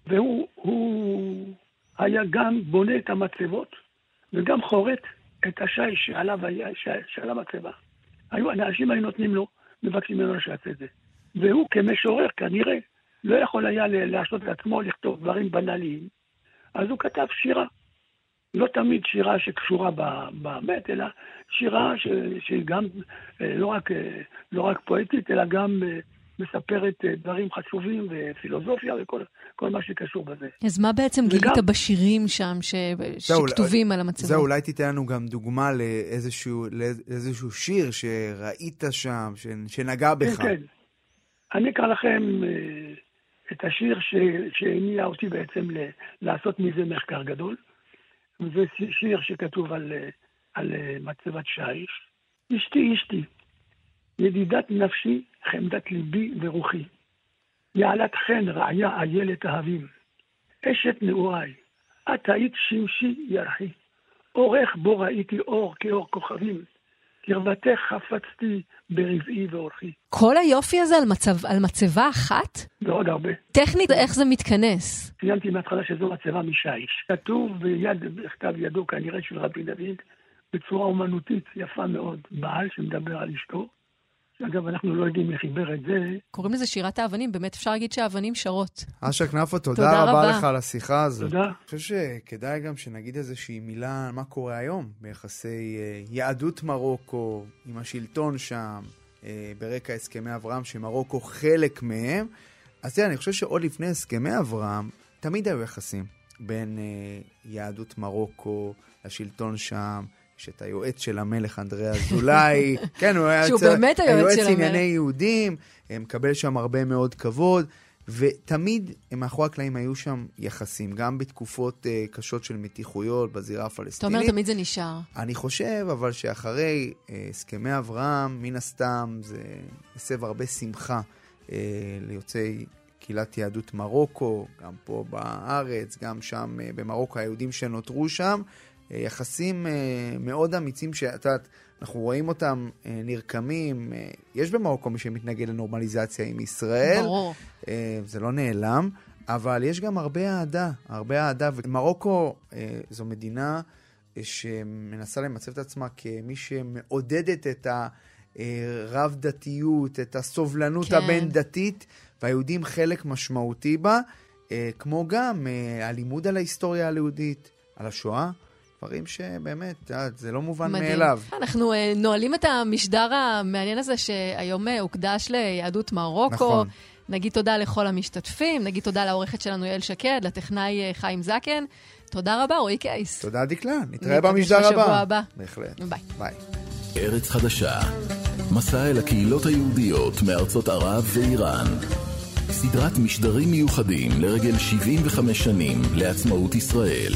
והוא היה גם בונה את המצבות וגם חורט את השיש שעליו היה, שעל המצבה. היו, אנשים היו נותנים לו, מבקשים ממנו שיעשה את זה. והוא כמשורר כנראה לא יכול היה להרשות לעצמו לכתוב דברים בנאליים, אז הוא כתב שירה. לא תמיד שירה שקשורה באמת, אלא שירה ש, שהיא גם אה, לא רק, אה, לא רק פואטית, אלא גם אה, מספרת דברים חשובים ופילוסופיה וכל מה שקשור בזה.
אז מה בעצם וגם... גילית בשירים שם ש... שכתובים אולי, על המצבות?
זהו, אולי תיתן לנו גם דוגמה לאיזשהו, לאיזשהו שיר שראית שם, שנגע בך.
כן, כן. אני אקרא לכם את השיר שהניע אותי בעצם לעשות מזה מחקר גדול. זה שיר שכתוב על, על מצבת שיש. אשתי אשתי, ידידת נפשי, חמדת ליבי ורוחי. יעלת חן רעיה איילת אהבים. אשת נעוריי, את היית שמשי ירחי. אורך בו ראיתי אור כאור כוכבים. קרבתך חפצתי ברבעי ואורחי.
כל היופי הזה על, מצב, על מצבה אחת?
ועוד הרבה.
טכנית, איך זה מתכנס?
ציינתי מההתחלה שזו מצבה משיש. כתוב ביד, בכתב ידו כנראה של רבי דוד, בצורה אומנותית יפה מאוד, בעל שמדבר על אשתו. אגב, אנחנו לא יודעים מי חיבר את זה.
קוראים לזה שירת האבנים, באמת אפשר להגיד שהאבנים שרות.
אשר כנפו, תודה, תודה רבה לך על השיחה הזאת.
תודה.
אני חושב שכדאי גם שנגיד איזושהי מילה על מה קורה היום ביחסי uh, יהדות מרוקו, עם השלטון שם, uh, ברקע הסכמי אברהם, שמרוקו חלק מהם. אז תראה, אני חושב שעוד לפני הסכמי אברהם, תמיד היו יחסים בין uh, יהדות מרוקו לשלטון שם. יש את היועץ של המלך אנדרי אזולאי, כן, הוא היה
שהוא באמת היועץ של המלך.
היועץ לענייני יהודים, מקבל שם הרבה מאוד כבוד, ותמיד מאחורי הקלעים היו שם יחסים, גם בתקופות uh, קשות של מתיחויות בזירה הפלסטינית.
אתה אומר תמיד זה נשאר.
אני חושב, אבל שאחרי uh, הסכמי אברהם, מן הסתם זה הסב הרבה שמחה uh, ליוצאי קהילת יהדות מרוקו, גם פה בארץ, גם שם אה, במרוקו, היהודים שנותרו שם. יחסים אה, מאוד אמיצים שאת יודעת, אנחנו רואים אותם אה, נרקמים. אה, יש במרוקו מי שמתנגד לנורמליזציה עם ישראל.
ברור.
זה לא נעלם, אבל יש גם הרבה אהדה, הרבה אהדה. ומרוקו זו מדינה שמנסה למצב את עצמה כמי שמעודדת את הרב-דתיות, את הסובלנות
כן.
הבין-דתית, והיהודים חלק משמעותי בה, כמו גם הלימוד על ההיסטוריה היהודית, על השואה. דברים שבאמת, זה לא מובן
מדהים.
מאליו.
אנחנו uh, נועלים את המשדר המעניין הזה שהיום uh, הוקדש ליהדות מרוקו.
נכון.
נגיד תודה לכל המשתתפים, נגיד תודה לעורכת שלנו יעל שקד, לטכנאי uh, חיים זקן. תודה רבה, רועי קייס.
תודה, דקלה. נתראה במשדר
בשבוע
הבא.
הבא.
בהחלט.
ביי.
ביי.
ארץ חדשה, מסע אל הקהילות היהודיות מארצות ערב ואיראן. סדרת משדרים מיוחדים לרגל 75 שנים לעצמאות ישראל.